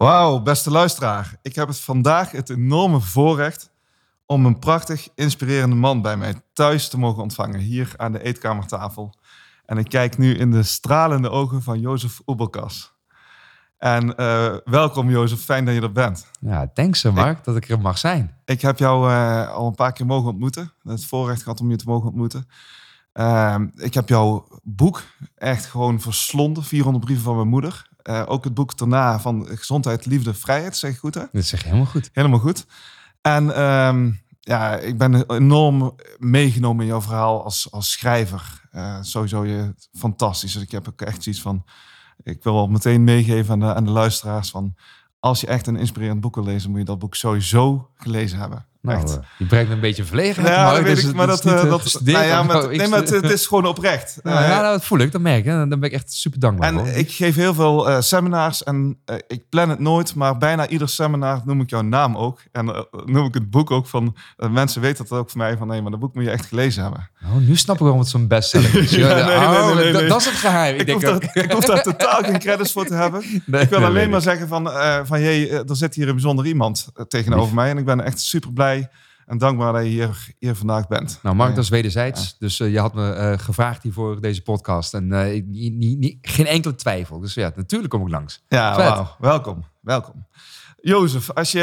Wauw, beste luisteraar. Ik heb het vandaag het enorme voorrecht om een prachtig, inspirerende man bij mij thuis te mogen ontvangen, hier aan de eetkamertafel. En ik kijk nu in de stralende ogen van Jozef Oebelkas. En eh, welkom Jozef, fijn dat je er bent. Ja, thanks hè, Mark, dat ik er mag zijn. Ik heb jou eh, al een paar keer mogen ontmoeten. Het voorrecht gehad om je te mogen ontmoeten. Ehm, ik heb jouw boek echt gewoon verslonden. 400 brieven van mijn moeder. Eh, ook het boek daarna van Gezondheid, Liefde, Vrijheid. Zeg ik goed hè? Dat zeg je helemaal goed. Helemaal goed. En ehm, ja, ik ben enorm meegenomen in jouw verhaal als, als schrijver. Eh, sowieso je fantastisch. Dus ik heb ook echt zoiets van... Ik wil al meteen meegeven aan de, aan de luisteraars van... Als je echt een inspirerend boek wil lezen, moet je dat boek sowieso gelezen hebben. Nou, echt. eh, je brengt me een beetje verlegenheid. Ja, Mark, dat weet dus ik, het- maar het dat, is niet, eh, eh, dat, nou ja, maar, nee, maar het, het is gewoon oprecht. Ja, Eh, ja, nou, dat voel ik, dat merk ik. Dan ben ik echt super dankbaar en voor. ik geef heel veel seminars en ik plan het nooit, maar bijna ieder seminar noem ik jouw naam ook. En noem ik het boek ook van, mensen weten dat ook van mij, van nee, maar dat boek moet je echt gelezen hebben. Oh, nu snap ik waarom het zo'n bestseller is. Ja, nee, nee, Oh, nee, nee, dat- is het geheim. Ik, Ik denk hoef, daar, ik hoef daar totaal geen credits voor te hebben. Ik wil alleen maar zeggen van, van eh, er zit hier een bijzonder iemand tegenover mij. En ik ben echt super blij en dankbaar dat je hier, hier vandaag bent. Nou, Mark, dat is wederzijds. Dus eh, je had me eh, gevraagd hiervoor deze podcast. En eh, ik- niet, geen enkele twijfel. Dus ja, natuurlijk kom ik langs. Ja. Welkom, welkom. Jozef, als je,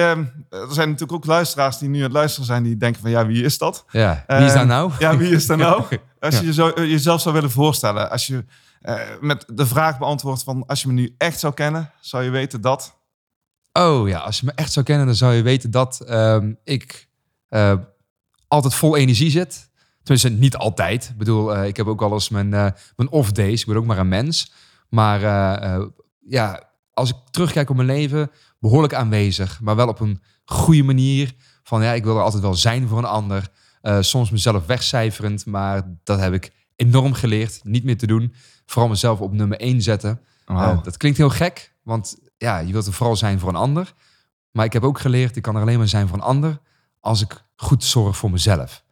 er zijn natuurlijk ook luisteraars die nu aan het luisteren zijn, die denken van ja, wie is dat? Ja, wie is Ehm, nou? Ja, wie is dat nou? Als je zo, jezelf zou willen voorstellen, als je met de vraag beantwoordt van als je me nu echt zou kennen, zou je weten dat. Oh ja, als je me echt zou kennen, dan zou je weten dat ehm, ik eh, altijd vol energie zit. Tenminste, niet altijd. Ik bedoel, eh, ik heb ook wel eens mijn, eh, mijn off days. Ik ben ook maar een mens. Maar ja, als ik terugkijk op mijn leven, behoorlijk aanwezig. Maar wel op een goede manier. Van ja, ik wil er altijd wel zijn voor een ander. Soms mezelf wegcijferend, maar dat heb ik enorm geleerd. Niet meer te doen. Vooral mezelf op nummer 1 zetten. Dat klinkt heel gek, want ja, je wilt er vooral zijn voor een ander. Maar ik heb ook geleerd, ik kan er alleen maar zijn voor een ander als ik goed zorg voor mezelf.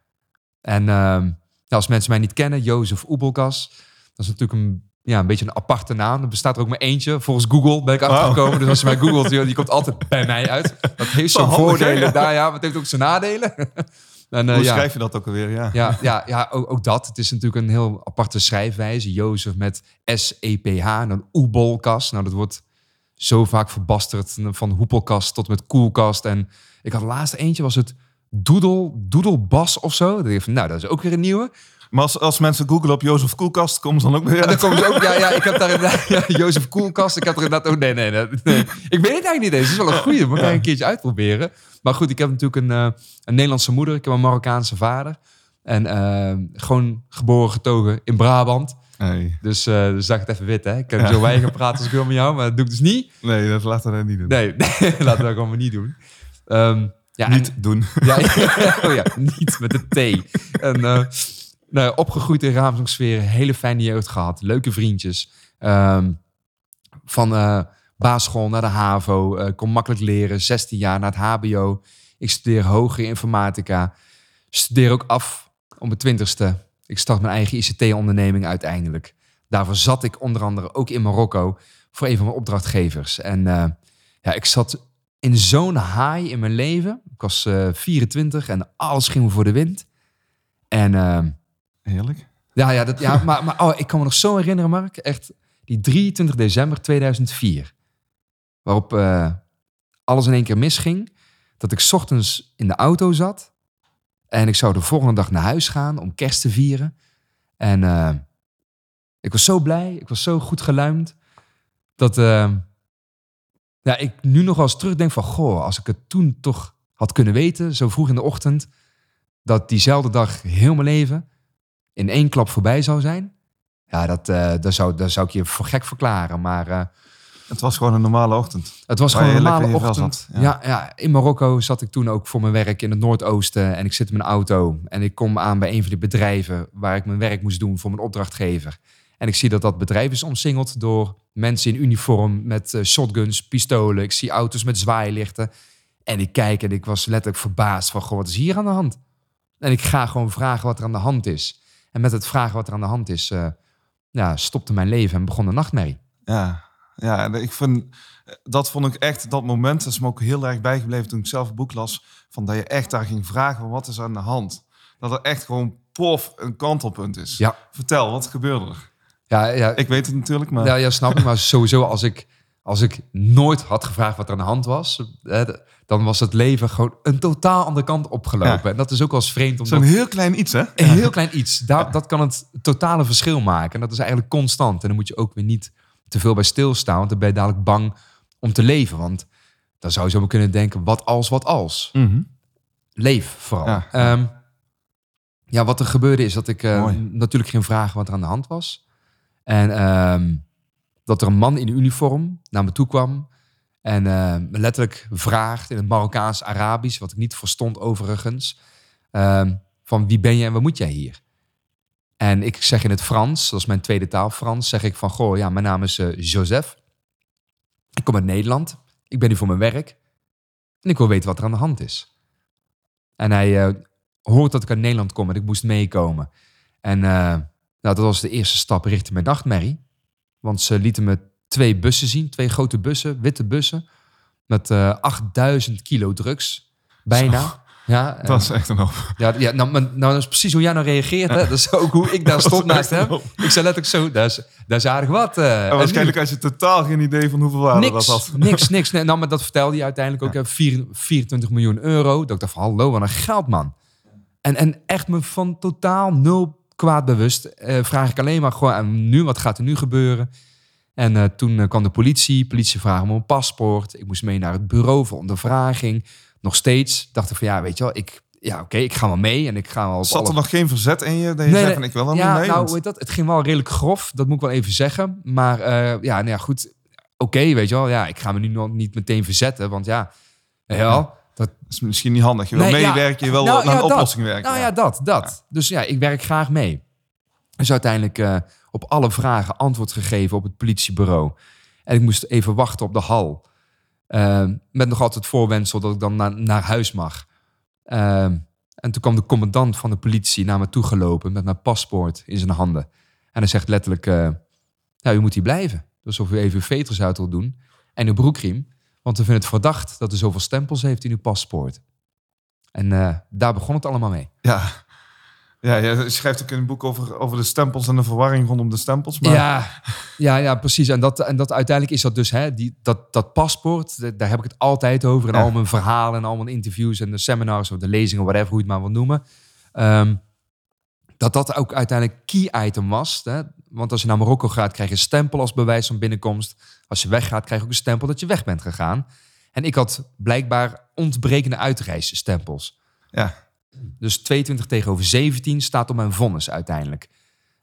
En ehm, ja, als mensen mij niet kennen, Jozef Oebelkas, dat is natuurlijk een, ja, een beetje een aparte naam. Er bestaat er ook maar eentje. Volgens Google ben ik achtergekomen. Dus als je mij googelt, die komt altijd bij mij uit. Dat heeft zijn voordelen, daar, ja, maar het heeft ook zijn nadelen. en, eh, Hoe ja. schrijf je dat ook alweer? Ja. Ja, ja, ja ook, ook dat. Het is natuurlijk een heel aparte schrijfwijze. Jozef met S-E-P-H en dan Oebolkas. Nou, dat wordt zo vaak verbasterd. Van hoepelkast tot met koelkast. En ik had de laatste eentje, was het Doedelbas of zo. Dat ik van, nou, dat is ook weer een nieuwe. Maar als, als mensen googlen op Jozef Koelkast, komen ze dan ook weer En dan komen ze ook, ja, ja, ik heb daar inderdaad, ja, Jozef Koelkast. Ik heb er inderdaad ook, nee, nee, nee, nee. Ik weet het eigenlijk niet eens. Het is wel een goeie, maar je een keertje uitproberen. Maar goed, ik heb natuurlijk een, eh, een Nederlandse moeder. Ik heb een Marokkaanse vader. En eh, gewoon geboren, getogen in Brabant. Dus, zeg ik het even wit, hè. Ik kan zo weinig praten als ik wil met jou, maar dat doe ik dus niet. nee, dat laten we niet doen. Nee, nee laten we dat gewoon maar niet doen. Ehm, ja, Niet en- doen. ja, oh ja, niet met de T. En, eh, nou, opgegroeid in Raamsdonksfeer, hele fijne jeugd gehad, leuke vriendjes. Ehm, van eh basisschool naar de HAVO, kon makkelijk leren, 16 jaar naar het HBO. Ik studeer hogere informatica. Studeer ook af om mijn twintigste. Ik start mijn eigen ICT-onderneming uiteindelijk. Daarvoor zat ik onder andere ook in Marokko voor een van mijn opdrachtgevers. En eh, ja, ik zat in zo'n high in mijn leven. Ik was eh 24 en alles ging me voor de wind. En eh, Heerlijk. ja, ja, dat, ja maar, maar oh, ik kan me nog zo herinneren, Mark. Echt die 23 december 2004. Waarop eh, alles in één keer misging. Dat ik 's ochtends in de auto zat. En ik zou de volgende dag naar huis gaan om kerst te vieren. En eh, ik was zo blij. Ik was zo goed geluimd. Dat eh, ja, ik nu nog wel eens terugdenk van... Goh, als ik het toen toch had kunnen weten, zo vroeg in de ochtend... dat diezelfde dag heel mijn leven in één klap voorbij zou zijn. Ja, dat, eh dat, zou, dat zou ik je voor gek verklaren. Maar Het was gewoon een normale ochtend. Het was gewoon een normale ochtend. Ja. ja. Ja, in Marokko zat ik toen ook voor mijn werk in het Noordoosten. En ik zit in mijn auto. En ik kom aan bij een van die bedrijven waar ik mijn werk moest doen voor mijn opdrachtgever. En ik zie dat dat bedrijf is omsingeld door mensen in uniform met eh, shotguns, pistolen. Ik zie auto's met zwaailichten. En ik kijk en ik was letterlijk verbaasd van, goh, wat is hier aan de hand? En ik ga gewoon vragen wat er aan de hand is. En met het vragen wat er aan de hand is, eh, ja, stopte mijn leven en begon de nachtmerrie. Ja, ja ik vind, dat vond ik echt, dat moment dat is me ook heel erg bijgebleven toen ik zelf een boek las, van dat je echt daar ging vragen van wat is aan de hand. Dat er echt gewoon pof een kantelpunt is. Ja. Vertel, wat gebeurde er? Ja, ja, Ik weet het natuurlijk, maar... Ja, ja, snap ik. Maar sowieso, als ik, als ik nooit had gevraagd wat er aan de hand was, hè, dan was het leven gewoon een totaal andere kant opgelopen. Ja. En dat is ook wel eens vreemd, Zo'n omdat heel klein iets, hè? een heel klein iets, daar, dat kan het totale verschil maken. En dat is eigenlijk constant. En dan moet je ook weer niet te veel bij stilstaan, want dan ben je dadelijk bang om te leven. Want dan zou je zo maar kunnen denken, wat als, wat als? Mhm. Leef vooral. Ja. Ja, ja wat er gebeurde is dat ik eh, natuurlijk ging vragen wat er aan de hand was. En ehm, dat er een man in uniform naar me toe kwam. En eh, me letterlijk vraagt in het Marokkaans-Arabisch, wat ik niet verstond overigens. ehm, van wie ben je en wat moet jij hier? En ik zeg in het Frans, dat is mijn tweede taal, Frans, zeg ik van, goh, ja, mijn naam is eh, Joseph. Ik kom uit Nederland. Ik ben hier voor mijn werk. En ik wil weten wat er aan de hand is. En hij eh, hoort dat ik uit Nederland kom en ik moest meekomen. En eh, nou, dat was de eerste stap richting mijn nachtmerrie. Want ze lieten me twee bussen zien, twee grote bussen, witte bussen. Met eh 8000 kilo drugs. Bijna. Ja, Dat is echt een hoop. ja, ja nou, nou, dat is precies hoe jij nou reageert. Hè? Dat is ook hoe ik daar stond naast hem. Ik zei letterlijk zo, dat is, dat is aardig wat. eh. En nu- waarschijnlijk als je totaal geen idee van hoeveel waarde niks, dat had. niks, niks. Nee, nou, maar dat vertelde hij uiteindelijk ook. hè, vier- 24 miljoen euro. Dat ik dacht van, hallo, wat een geld, man. En, en echt me van totaal nul kwaad bewust. eh, vraag ik alleen maar gewoon, en nu, wat gaat er nu gebeuren? En eh, toen eh, kwam de politie. Politie vragen om een paspoort. Ik moest mee naar het bureau voor ondervraging. Nog steeds dacht ik van, ja, weet je wel, ik... Ja, oké, ik ga wel mee en ik ga wel Zat alle er nog geen verzet in je? Dat je Nee, zei van ik wil er ja, mee? nou, weet dat, het ging wel redelijk grof. Dat moet ik wel even zeggen. Maar eh, ja, nou ja, goed. Oké, weet je wel. Ja, ik ga me nu nog niet meteen verzetten. Want ja, wel. Dat, is misschien niet handig. Je wil Nee, ja. meewerken, je wil Nou, naar ja, een dat. oplossing werken. nou ja, dat, dat. Dus ja, ik werk graag mee. Dus uiteindelijk eh, op alle vragen antwoord gegeven op het politiebureau. En ik moest even wachten op de hal. Eh, met nog altijd het voorwendsel dat ik dan naar, naar huis mag. Eh, en toen kwam de commandant van de politie naar me toe gelopen met mijn paspoort in zijn handen. En hij zegt letterlijk, nou, u moet hier blijven. Dus of u even uw veters uit wilt doen en uw broekriem. Want we vinden het verdacht dat u zoveel stempels heeft in uw paspoort. En eh, daar begon het allemaal mee. Ja. Ja, je schrijft ook in een boek over, over de stempels en de verwarring rondom de stempels. Maar Ja, ja, ja, precies. En, dat, en dat uiteindelijk is dat dus, hè, die, dat, dat paspoort, daar heb ik het altijd over. In Ja. al mijn verhalen en al mijn interviews en de seminars of de lezingen, whatever, hoe je het maar wil noemen. Ehm, dat dat ook uiteindelijk key item was. Hè? Want als je naar Marokko gaat, krijg je een stempel als bewijs van binnenkomst. Als je weggaat, krijg je ook een stempel dat je weg bent gegaan. En ik had blijkbaar ontbrekende uitreisstempels. ja. Dus 22 tegenover 17 staat op mijn vonnis uiteindelijk.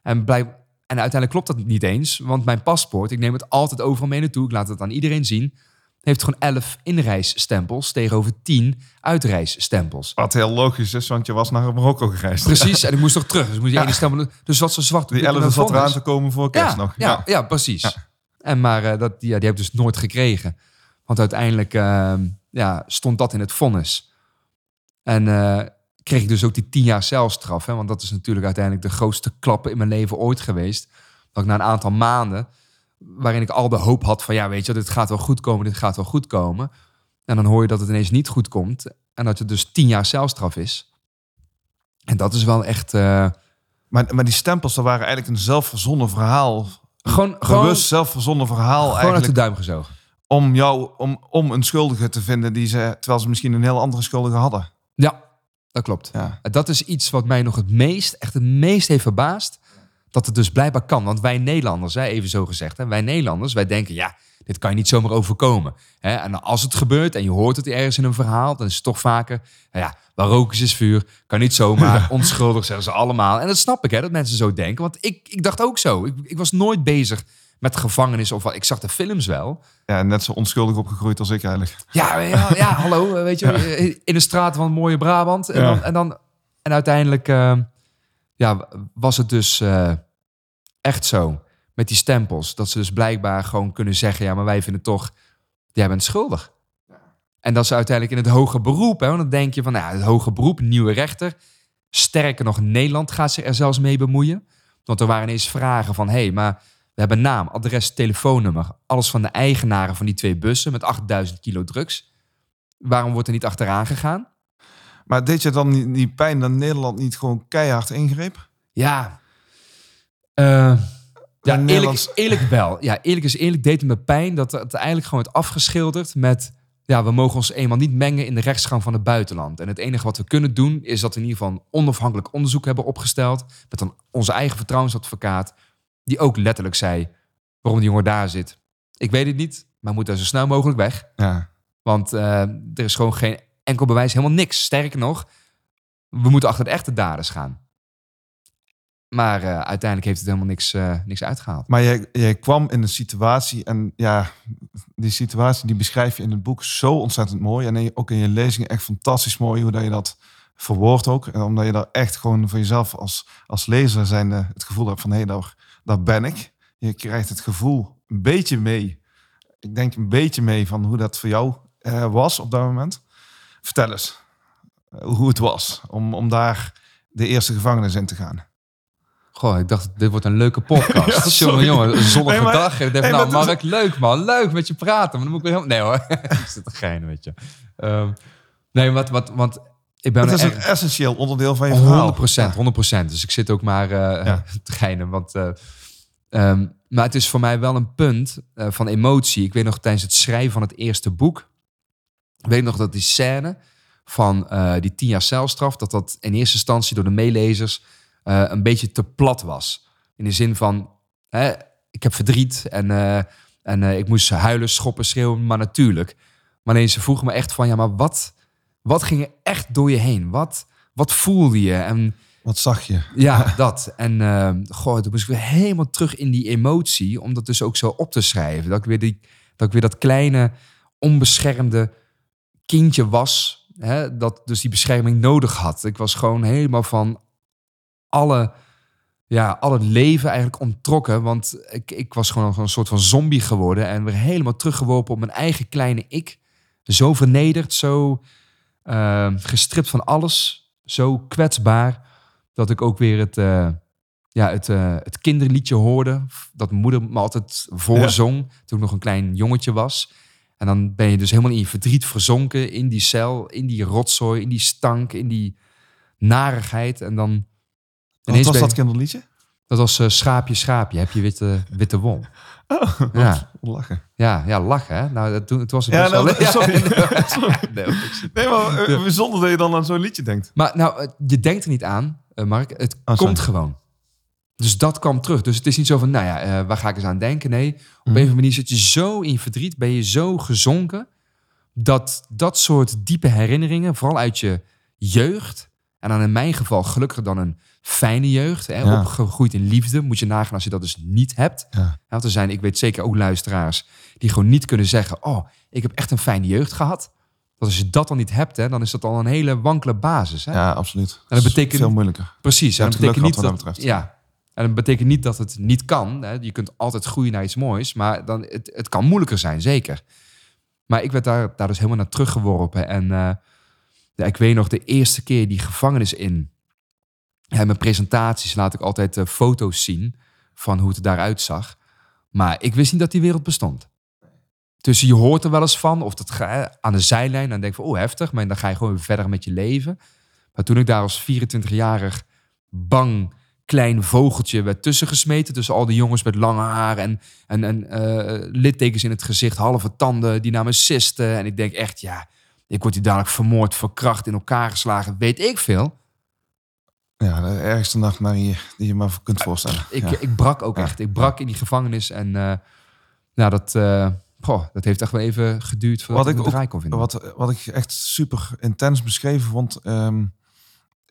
En, blijk, en uiteindelijk klopt dat niet eens, want mijn paspoort, ik neem het altijd overal mee naartoe, ik laat het aan iedereen zien, heeft gewoon 11 inreisstempels tegenover 10 uitreisstempels. Wat heel logisch is, want je was naar Marokko gereisd. Precies, en ik moest toch terug. Dus, moest die ene stempel, dus wat zo zwart Die op wit in 11 mijn zat eraan te komen voor kerst ja, nog. Ja, ja. precies. En maar eh, dat, die, ja, die heb ik dus nooit gekregen. Want uiteindelijk ehm, ja, stond dat in het vonnis. En eh, kreeg ik dus ook die tien jaar celstraf. Hè, want dat is natuurlijk uiteindelijk de grootste klap in mijn leven ooit geweest. Dat ik na een aantal maanden, waarin ik al de hoop had van... ja, weet je, dit gaat wel goed komen, dit gaat wel goed komen. En dan hoor je dat het ineens niet goed komt. En dat het dus tien jaar celstraf is. En dat is wel echt... eh, Maar, maar die stempels, dat waren eigenlijk een zelfverzonnen verhaal. gewoon, gewoon, Bewust zelfverzonnen verhaal gewoon uit de eigenlijk. duim gezogen. Om jou, om, om een schuldige te vinden die ze, terwijl ze misschien een heel andere schuldige hadden. Ja, dat klopt. Ja. Dat is iets wat mij nog het meest, echt het meest heeft verbaasd. Dat het dus blijkbaar kan. Want wij Nederlanders, hè, even zo gezegd, hè, wij Nederlanders, wij denken, ja, dit kan je niet zomaar overkomen. Hè? En als het gebeurt en je hoort het ergens in een verhaal, dan is het toch vaker, nou ja, waar rook is, is vuur. Kan niet zomaar, onschuldig zeggen ze allemaal. En dat snap ik, hè, dat mensen zo denken. Want ik, ik dacht ook zo. Ik, ik was nooit bezig met gevangenis of wat. Ik zag de films wel. Ja, net zo onschuldig opgegroeid als ik eigenlijk. Ja, ja, ja hallo, weet je, in de straat van mooie Brabant. En, Ja. dan, en, dan, en uiteindelijk eh, ja, was het dus eh, echt zo met die stempels. Dat ze dus blijkbaar gewoon kunnen zeggen, ja, maar wij vinden toch, jij bent schuldig. En dat ze uiteindelijk in het hoger beroep, hè, want dan denk je van, nou, ja, het hoger beroep, nieuwe rechter. Sterker nog, Nederland gaat zich er zelfs mee bemoeien. Want er waren ineens vragen van, hé, hey, maar we hebben naam, adres, telefoonnummer. Alles van de eigenaren van die twee bussen met 8000 kilo drugs. Waarom wordt er niet achteraan gegaan? Maar deed je dan niet, niet pijn dat Nederland niet gewoon keihard ingreep? Ja. Eh, ja, eerlijk, eerlijk wel. Ja, eerlijk is eerlijk deed het me pijn dat het eigenlijk gewoon werd afgeschilderd met... Ja, we mogen ons eenmaal niet mengen in de rechtsgang van het buitenland. En het enige wat we kunnen doen is dat we in ieder geval een onafhankelijk onderzoek hebben opgesteld. Met dan onze eigen vertrouwensadvocaat. Die ook letterlijk zei waarom die jongen daar zit. Ik weet het niet, maar moet daar zo snel mogelijk weg. Ja. Want eh, er is gewoon geen enkel bewijs, helemaal niks. Sterker nog, we moeten achter de echte daders gaan. Maar eh, uiteindelijk heeft het helemaal niks, eh, niks uitgehaald. Maar jij, jij kwam in een situatie en ja, die situatie die beschrijf je in het boek zo ontzettend mooi. En ook in je lezingen echt fantastisch mooi hoe dat je dat verwoordt ook. En omdat je daar echt gewoon voor jezelf als, als lezer zijn het gevoel hebt van hé, daar, daar ben ik. Je krijgt het gevoel een beetje mee. Ik denk een beetje mee van hoe dat voor jou eh, was op dat moment. Vertel eens eh, hoe het was om, om daar de eerste gevangenis in te gaan. Goh, ik dacht, dit wordt een leuke podcast. Ja, jongen, jongen, een zonnige Nee, dag. En ik dacht, nee, nou Mark, leuk man, leuk met je praten. Maar dan moet ik weer helemaal... Nee hoor, ik zit te geinen, weet je. Ehm, nee, wat, wat, want ik ben Dat is een essentieel onderdeel van je verhaal. 100%, 100%. Dus ik zit ook maar eh, Ja. te geinen. Want, eh, ehm, maar het is voor mij wel een punt eh, van emotie. Ik weet nog tijdens het schrijven van het eerste boek... Ik weet nog dat die scène van die tien jaar celstraf... dat dat in eerste instantie door de meelezers een beetje te plat was. In de zin van, hè, ik heb verdriet en, en ik moest huilen, schoppen, schreeuwen, maar natuurlijk. Maar nee, ze vroegen me echt van, ja, maar wat, wat ging er echt door je heen? Wat, wat voelde je? En Wat zag je? ja, dat. En eh goh, toen moest ik weer helemaal terug in die emotie, om dat dus ook zo op te schrijven. Dat ik weer, die, dat, ik weer dat kleine, onbeschermde kindje was, hè, dat dus die bescherming nodig had. Ik was gewoon helemaal van alle, ja, al het leven eigenlijk onttrokken, want ik, ik was gewoon een soort van zombie geworden en weer helemaal teruggeworpen op mijn eigen kleine ik. Zo vernederd, zo eh, gestript van alles, zo kwetsbaar dat ik ook weer het, eh, ja, het, eh, het kinderliedje hoorde. Dat moeder me altijd voorzong toen ik nog een klein jongetje was. En dan ben je dus helemaal in je verdriet verzonken in die cel, in die rotzooi, in die stank, in die narigheid. En dan Wat was dat je- kinderliedje? dat was eh, schaapje, schaapje, heb je witte, witte wol. Oh, Ja. lachen. Ja, ja, lachen hè. Nou, toen, het was het Ja, best nou, wel... sorry. Nee, maar eh, bijzonder dat je dan aan zo'n liedje denkt. Maar nou, eh, je denkt er niet aan, eh, Mark. Het Oh, komt gewoon. Dus dat kwam terug. Dus het is niet zo van, nou ja, waar ga ik eens aan denken? Nee, op Mhm. een of andere manier zit je zo in verdriet, ben je zo gezonken, dat dat soort diepe herinneringen, vooral uit je jeugd, en dan in mijn geval gelukkig dan een fijne jeugd, hè, Ja. opgegroeid in liefde, moet je nagaan als je dat dus niet hebt. Ja. Want er zijn, ik weet zeker ook luisteraars, die gewoon niet kunnen zeggen, oh, ik heb echt een fijne jeugd gehad. Want als je dat dan niet hebt, hè, dan is dat al een hele wankele basis. Hè? Ja, absoluut. dat betekent- Veel moeilijker. Precies. En dat betekent niet dat, dat ja. En dat betekent niet dat het niet kan. Hè. Je kunt altijd groeien naar iets moois, maar dan, het, het kan moeilijker zijn, zeker. Maar ik werd daar, daar dus helemaal naar teruggeworpen. En eh, ja, ik weet nog de eerste keer die gevangenis in. Mijn presentaties laat ik altijd eh, foto's zien van hoe het daaruit zag. Maar ik wist niet dat die wereld bestond. Dus je hoort er wel eens van, of dat ga, aan de zijlijn, dan denk ik van, oh heftig, maar dan ga je gewoon verder met je leven. Maar toen ik daar als 24-jarig bang klein vogeltje werd tussengesmeten, tussen al die jongens met lange haar en, en, en eh, littekens in het gezicht, halve tanden, die namen cysten. En ik denk echt, ja, ik word hier dadelijk vermoord, verkracht, in elkaar geslagen, weet ik veel. Ja, de ergste nachtmerrie die je maar kunt voorstellen. Ik, ja. ik brak ook Ja. echt. Ik brak in die gevangenis en eh, nou, dat, eh, goh, dat heeft echt wel even geduurd voordat Wat ik ik draai kon vinden. Wat, wat ik echt super intens beschreven vond. ehm,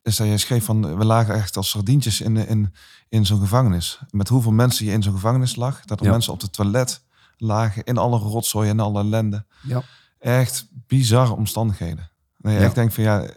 is dat je schreef van we lagen echt als sardientjes in, in, in zo'n gevangenis. Met hoeveel mensen je in zo'n gevangenis lag. Dat er Ja. mensen op het toilet lagen in alle rotzooi en alle ellende. Ja. Echt bizarre omstandigheden. Nee, Ja. Ik denk van ja,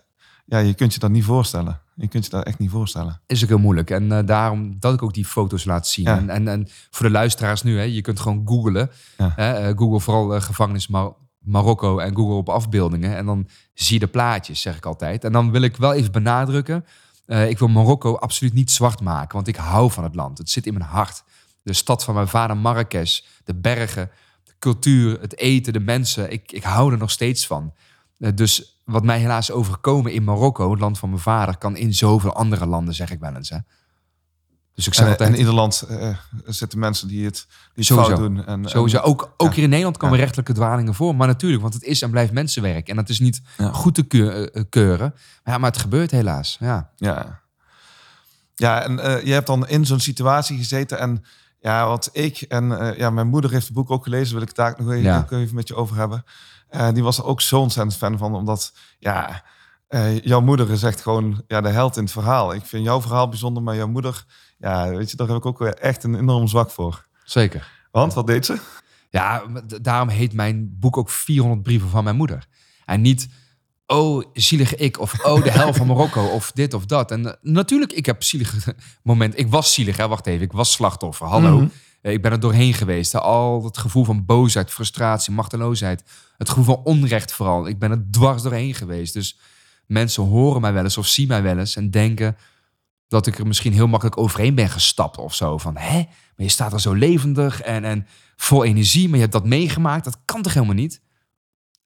ja, je kunt je dat niet voorstellen. Je kunt je dat echt niet voorstellen. is ook heel moeilijk. En eh, daarom dat ik ook die foto's laat zien. Ja. En, en, en voor de luisteraars nu, hè, je kunt gewoon googlen. Ja. Hè, eh, Google vooral eh, gevangenis Mar- Marokko en Google op afbeeldingen. En dan zie je de plaatjes, zeg ik altijd. En dan wil ik wel even benadrukken. ik wil Marokko absoluut niet zwart maken, want ik hou van het land. Het zit in mijn hart. De stad van mijn vader Marrakesh, de bergen, de cultuur, het eten, de mensen. Ik, ik hou er nog steeds van. Dus wat mij helaas overkomen in Marokko, het land van mijn vader, kan in zoveel andere landen, zeg ik wel eens. Hè. Dus ik zeg En, altijd, in ieder land eh, zitten mensen die het, die Sowieso. fout doen. En, sowieso, ook, ook ja. hier in Nederland komen Ja. rechtelijke dwalingen voor. Maar natuurlijk, want het is en blijft mensenwerk. En dat is niet Ja. goed te eh, keuren. Maar, ja, maar het gebeurt helaas. Ja. Ja, ja en eh, je hebt dan in zo'n situatie gezeten. En ja, wat ik en eh, ja, mijn moeder heeft het boek ook gelezen. Wil ik het daar nog even, ook even met je over hebben. Eh, die was ook zo ontzettend fan van, omdat ja, eh, jouw moeder is echt gewoon ja, de held in het verhaal. Ik vind jouw verhaal bijzonder, maar jouw moeder, ja, weet je, daar heb ik ook echt een enorm zwak voor. Zeker. Want wat deed ze? Ja, daarom heet mijn boek ook 400 brieven van mijn moeder. En niet, oh, zielige ik, of oh, de hel van Marokko, of dit of dat. En eh, natuurlijk, ik heb zielige moment. Ik was zielig, hè? wacht even, ik was slachtoffer. Hallo. Mhm. Ik ben er doorheen geweest. Al het gevoel van boosheid, frustratie, machteloosheid. Het gevoel van onrecht vooral. Ik ben er dwars doorheen geweest. Dus mensen horen mij wel eens of zien mij wel eens en denken dat ik er misschien heel makkelijk overheen ben gestapt of zo. Van, hè? Maar je staat er zo levendig en, en vol energie, maar je hebt dat meegemaakt. Dat kan toch helemaal niet?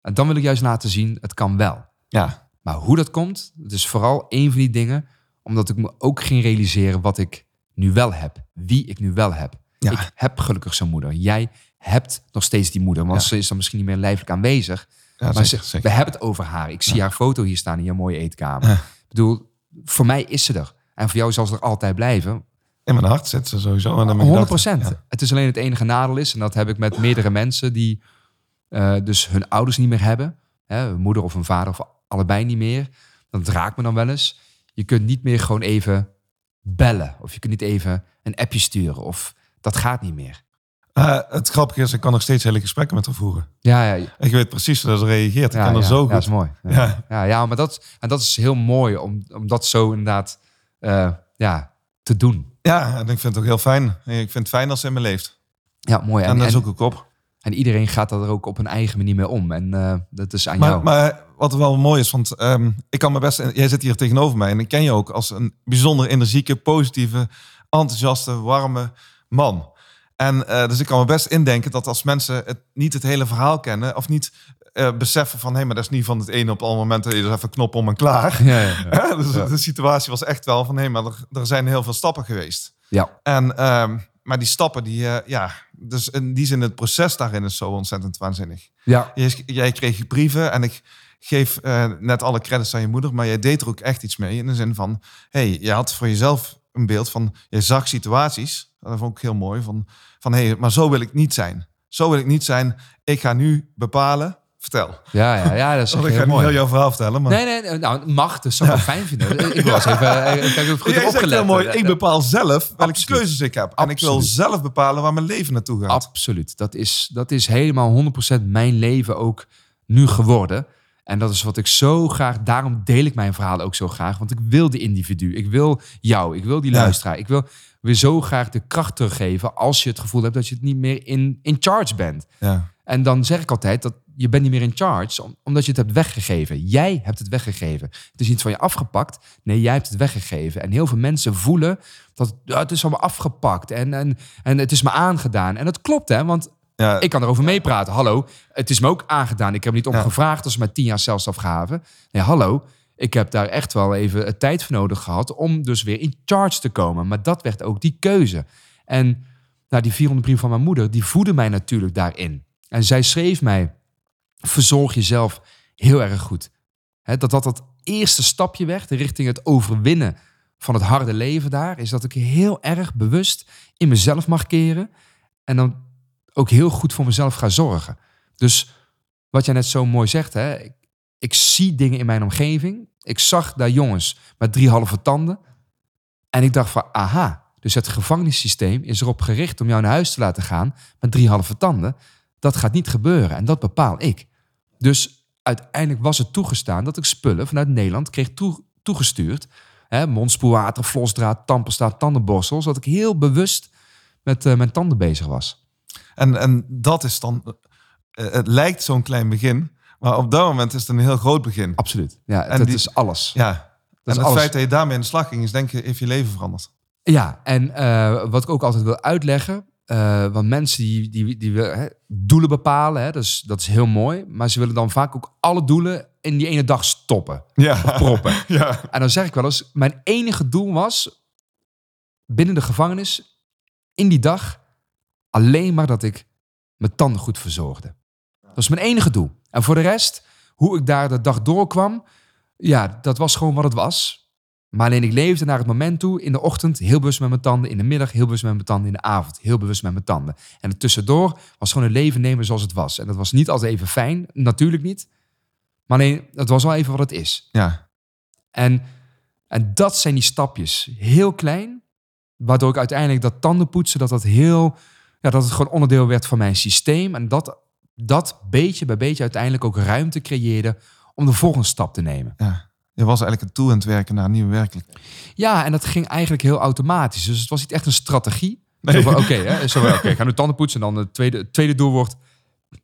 En dan wil ik juist laten zien, het kan wel. Ja, Maar hoe dat komt, het is vooral een van die dingen, omdat ik me ook ging realiseren wat ik nu wel heb. Wie ik nu wel heb. Ja. Ik heb gelukkig zo'n moeder. Jij hebt nog steeds die moeder, want Ja. ze is dan misschien niet meer lijfelijk aanwezig. ja maar zeker, ze, zeker. we hebben het over haar. Ik zie haar foto hier staan in je mooie eetkamer. Ik bedoel, voor mij is ze er. En voor jou zal ze er altijd blijven. In mijn hart zit ze sowieso. En dan mijn 100 gedachten. procent. Het is alleen het enige nadeel is, en dat heb ik met meerdere mensen die eh, dus hun ouders niet meer hebben. Hè, een moeder of een vader of allebei niet meer. Dat raakt me dan wel eens. Je kunt niet meer gewoon even bellen. Of je kunt niet even een appje sturen. Of dat gaat niet meer. Eh, het grappige is, ik kan nog steeds hele gesprekken met haar voeren. Ja, ja, Ik weet precies hoe ze reageert. Ik ja, kan er ja, zo ja, goed. dat is mooi. Ja, Ja. ja. ja, maar dat, en dat is heel mooi om, om dat zo inderdaad eh, ja, te doen. Ja, en ik vind het ook heel fijn. Ik vind het fijn als ze in me leeft. Ja, mooi. En, En, daar zoek ik op. en iedereen gaat er ook op een eigen manier mee om. En eh, dat is aan Maar, jou. maar wat wel mooi is, want ehm, ik kan me best... Jij zit hier tegenover mij en ik ken je ook als een bijzonder energieke, positieve, enthousiaste, warme man. En eh, dus ik kan me best indenken dat als mensen het, niet het hele verhaal kennen... of niet eh, beseffen van... hé, hey, maar dat is niet van het ene op alle momenten... je dus even knop om en klaar. ja, ja? Dus de situatie was echt wel van... hé, hey, maar er, er zijn heel veel stappen geweest. ja. En, ehm, maar die stappen, die, eh, ja... Dus in die zin, het proces daarin is zo ontzettend waanzinnig. ja. Jij, jij kreeg brieven en ik geef net alle credits aan je moeder, maar jij deed er ook echt iets mee. In de zin van, hey, je had voor jezelf een beeld van, je zag situaties, dat vond ik heel mooi, van, van hey, maar zo wil ik niet zijn. Zo wil ik niet zijn. Ik ga nu bepalen. Vertel. Ja, ja, ja, dat is ik ga heel niet mooi. heel jouw verhaal vertellen, maar... Nee, nee, nou, mag, dus zou ik fijn vinden. Ik wil eens even, eh, ik heb goed opgelet. heel mooi, ik bepaal zelf welke Absoluut. keuzes ik heb. En ik wil Absoluut. zelf bepalen waar mijn leven naartoe gaat. Absoluut. Dat is, dat is helemaal 100% mijn leven ook nu geworden. En dat is wat ik zo graag, daarom deel ik mijn verhaal ook zo graag. Want ik wil de individu, ik wil jou, ik wil die luisteraar. Ik wil weer zo graag de kracht teruggeven als je het gevoel hebt dat je het niet meer in, in charge bent. Ja. En dan zeg ik altijd dat je bent niet meer in charge, om- omdat je het hebt weggegeven. Jij hebt het weggegeven. Het is niet van je afgepakt. Nee, jij hebt het weggegeven. En heel veel mensen voelen dat het is allemaal afgepakt en, en, en het is me aangedaan. En dat klopt, hè? Want Ja, ik kan erover meepraten. Hallo, het is me ook aangedaan. Ik heb niet om Ja. gevraagd als ze mij tien jaar celstraf gaven. Nee, hallo, ik heb daar echt wel even tijd voor nodig gehad om dus weer in charge te komen. Maar dat werd ook die keuze. En nou, die 400 brief van mijn moeder, die voedde mij natuurlijk daarin. En zij schreef mij, verzorg jezelf heel erg goed. Dat dat dat eerste stapje werd richting het overwinnen van het harde leven daar, is dat ik heel erg bewust in mezelf mag keren. En dan ook heel goed voor mezelf ga zorgen. Dus wat jij net zo mooi zegt, hè, ik zie dingen in mijn omgeving Ik zag daar jongens met drie halve tanden. En ik dacht van, aha, dus het gevangenissysteem is erop gericht om jou naar huis te laten gaan met drie halve tanden. Dat gaat niet gebeuren en dat bepaal ik. Dus uiteindelijk was het toegestaan dat ik spullen vanuit Nederland kreeg toe, toegestuurd. Hè, mondspoelwater, flosdraad, tandpasta, tandenborstels. Dat ik heel bewust met uh, mijn tanden bezig was. En, en dat is dan, uh, het lijkt zo'n klein begin, maar op dat moment is het een heel groot begin. Absoluut. Ja, en dat die, is alles. Ja, dat en het alles. feit dat je daarmee in de slag ging, is denk ik, heeft je leven veranderd. Ja, en uh, wat ik ook altijd wil uitleggen, uh, want mensen die, die, die willen hè, doelen bepalen, hè, dat, is, dat is heel mooi. Maar ze willen dan vaak ook alle doelen in die ene dag stoppen. Ja. Proppen. ja. En dan zeg ik wel eens, mijn enige doel was binnen de gevangenis in die dag alleen maar dat ik mijn tanden goed verzorgde. Dat was mijn enige doel. En voor de rest, hoe ik daar de dag doorkwam, ja, dat was gewoon wat het was. Maar alleen ik leefde naar het moment toe. In de ochtend heel bewust met mijn tanden. In de middag heel bewust met mijn tanden. In de avond heel bewust met mijn tanden. En het tussendoor was gewoon een leven nemen zoals het was. En dat was niet altijd even fijn. Natuurlijk niet. Maar alleen, het was wel even wat het is. Ja. En, en dat zijn die stapjes. Heel klein. Waardoor ik uiteindelijk dat tandenpoetsen, dat dat heel... Ja, dat het gewoon onderdeel werd van mijn systeem. En dat, dat beetje bij beetje uiteindelijk ook ruimte creëerde om de volgende stap te nemen. Ja. Je was eigenlijk het toe aan het werken naar een nieuwe werkelijkheid. Ja, en dat ging eigenlijk heel automatisch. Dus het was niet echt een strategie. Nee. Oké, okay, oké, okay, ga nu tanden poetsen en dan het tweede, tweede doel wordt...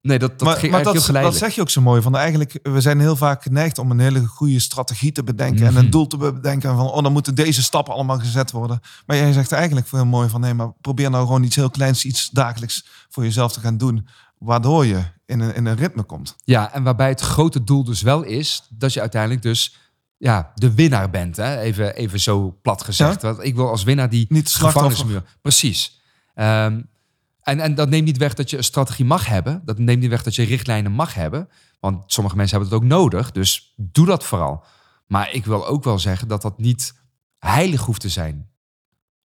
Nee, dat, dat maar, ging maar dat, heel geleidelijk. dat zeg je ook zo mooi. Van eigenlijk, we zijn heel vaak geneigd om een hele goede strategie te bedenken. En een doel te bedenken van, oh, dan moeten deze stappen allemaal gezet worden. Maar jij zegt eigenlijk heel mooi van, nee, maar probeer nou gewoon iets heel kleins, iets dagelijks voor jezelf te gaan doen. Waardoor je in een, in een ritme komt. Ja, en waarbij het grote doel dus wel is, dat je uiteindelijk dus ja, de winnaar bent. Hè? Even, even zo plat gezegd. Want ik wil als winnaar die niet gevangenismuur. Precies. Um, en, en dat neemt niet weg dat je een strategie mag hebben. Dat neemt niet weg dat je richtlijnen mag hebben. Want sommige mensen hebben het ook nodig. Dus doe dat vooral. Maar ik wil ook wel zeggen dat dat niet heilig hoeft te zijn.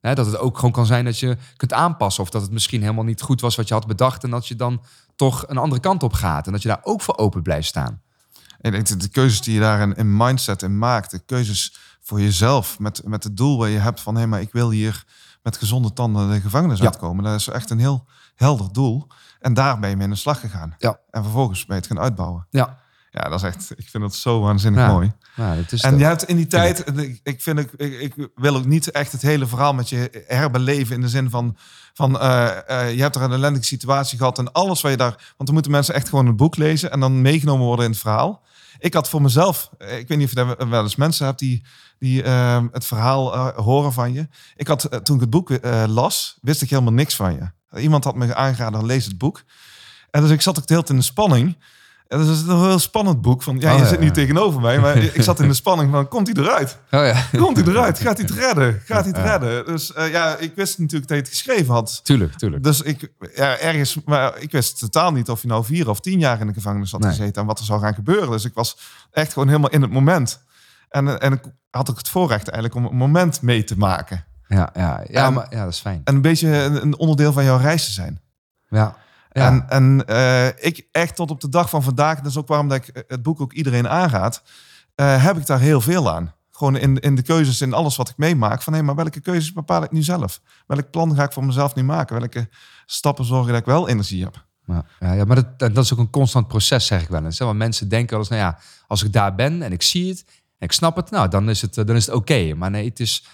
Dat het ook gewoon kan zijn dat je kunt aanpassen. Of dat het misschien helemaal niet goed was wat je had bedacht. En dat je dan toch een andere kant op gaat. En dat je daar ook voor open blijft staan. Ik denk de keuzes die je daar in, in mindset in maakt, de keuzes voor jezelf, met, met het doel waar je hebt van hé, hey, maar ik wil hier met gezonde tanden de gevangenis ja. uitkomen. Dat is echt een heel helder doel. En daar ben je mee in de slag gegaan. Ja. En vervolgens ben je het gaan uitbouwen. Ja. Ja, dat is echt, ik vind het zo waanzinnig mooi. Dat is en je hebt in die tijd, ik, ik vind ik, ik, wil ook niet echt het hele verhaal met je herbeleven in de zin van, van uh, uh, je hebt er een ellendige situatie gehad en alles wat je daar, want dan moeten mensen echt gewoon een boek lezen en dan meegenomen worden in het verhaal. Ik had voor mezelf, eh, ik weet niet of je daar wel eens mensen hebt die, die uh, het verhaal horen van je. Ik had, toen ik het boek las, wist ik helemaal niks van je. Iemand had me aangeraden, lees het boek. En dus ik zat ook de hele tijd in de spanning. Dat is een heel spannend boek. Van, ja, oh, je zit nu tegenover mij, maar ik zat in de spanning van, komt hij eruit? Oh, ja. Komt hij eruit? Gaat hij het redden? Gaat hij het redden? Dus uh, ja, ik wist natuurlijk dat je het geschreven had. Tuurlijk, tuurlijk. Dus ik, ja, ergens, maar ik wist totaal niet of je nou vier of tien jaar in de gevangenis had nee. gezeten en wat er zou gaan gebeuren. Dus ik was echt gewoon helemaal in het moment. En, en ik had ook het voorrecht eigenlijk om een moment mee te maken. Ja, ja, ja, en, maar, ja dat is fijn. En een beetje een, een onderdeel van jouw reis te zijn. Ja. Ja. En, en uh, ik echt tot op de dag van vandaag, dat is ook waarom dat ik het boek ook iedereen aanraad, uh, heb ik daar heel veel aan. Gewoon in, in de keuzes, in alles wat ik meemaak. Van hé, maar welke keuzes bepaal ik nu zelf? Welk plan ga ik voor mezelf nu maken? Welke stappen zorgen dat ik wel energie heb? Ja, ja, maar dat, dat is ook een constant proces, zeg ik wel eens. Hè? Want mensen denken wel eens, nou ja, als ik daar ben en ik zie het en ik snap het, nou, dan is het, dan is het oké. Maar nee, het is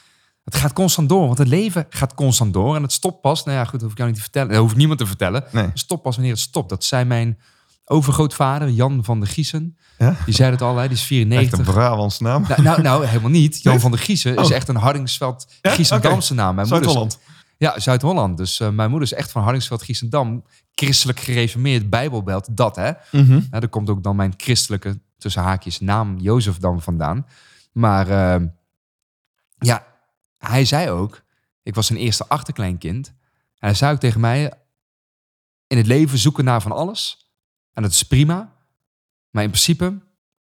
het gaat constant door, want het leven gaat constant door. En het stopt pas, nou ja, goed, dat hoef ik jou niet te vertellen. Dat hoeft niemand te vertellen. Nee. Het stopt pas wanneer het stopt. Dat zei mijn overgrootvader, Jan van de Giesen. Ja? Die zei het al, die is 94. Echt een Brabants naam. Nou, nou, nou, helemaal niet. Jan van de Giesen is oh. echt een Hardingsveld Giesendamse ja? okay. naam. Zuid-Holland. Ja, Zuid-Holland. Dus uh, mijn moeder is echt van Hardingsveld Giesendam. Christelijk gereformeerd Bijbelbelt, dat hè. Mm -hmm. daar komt ook dan mijn christelijke, tussen haakjes, naam Jozef dan vandaan. Maar uh, ja, hij zei ook, ik was zijn eerste achterkleinkind. En hij zei ook tegen mij, in het leven zoeken naar van alles. En dat is prima. Maar in principe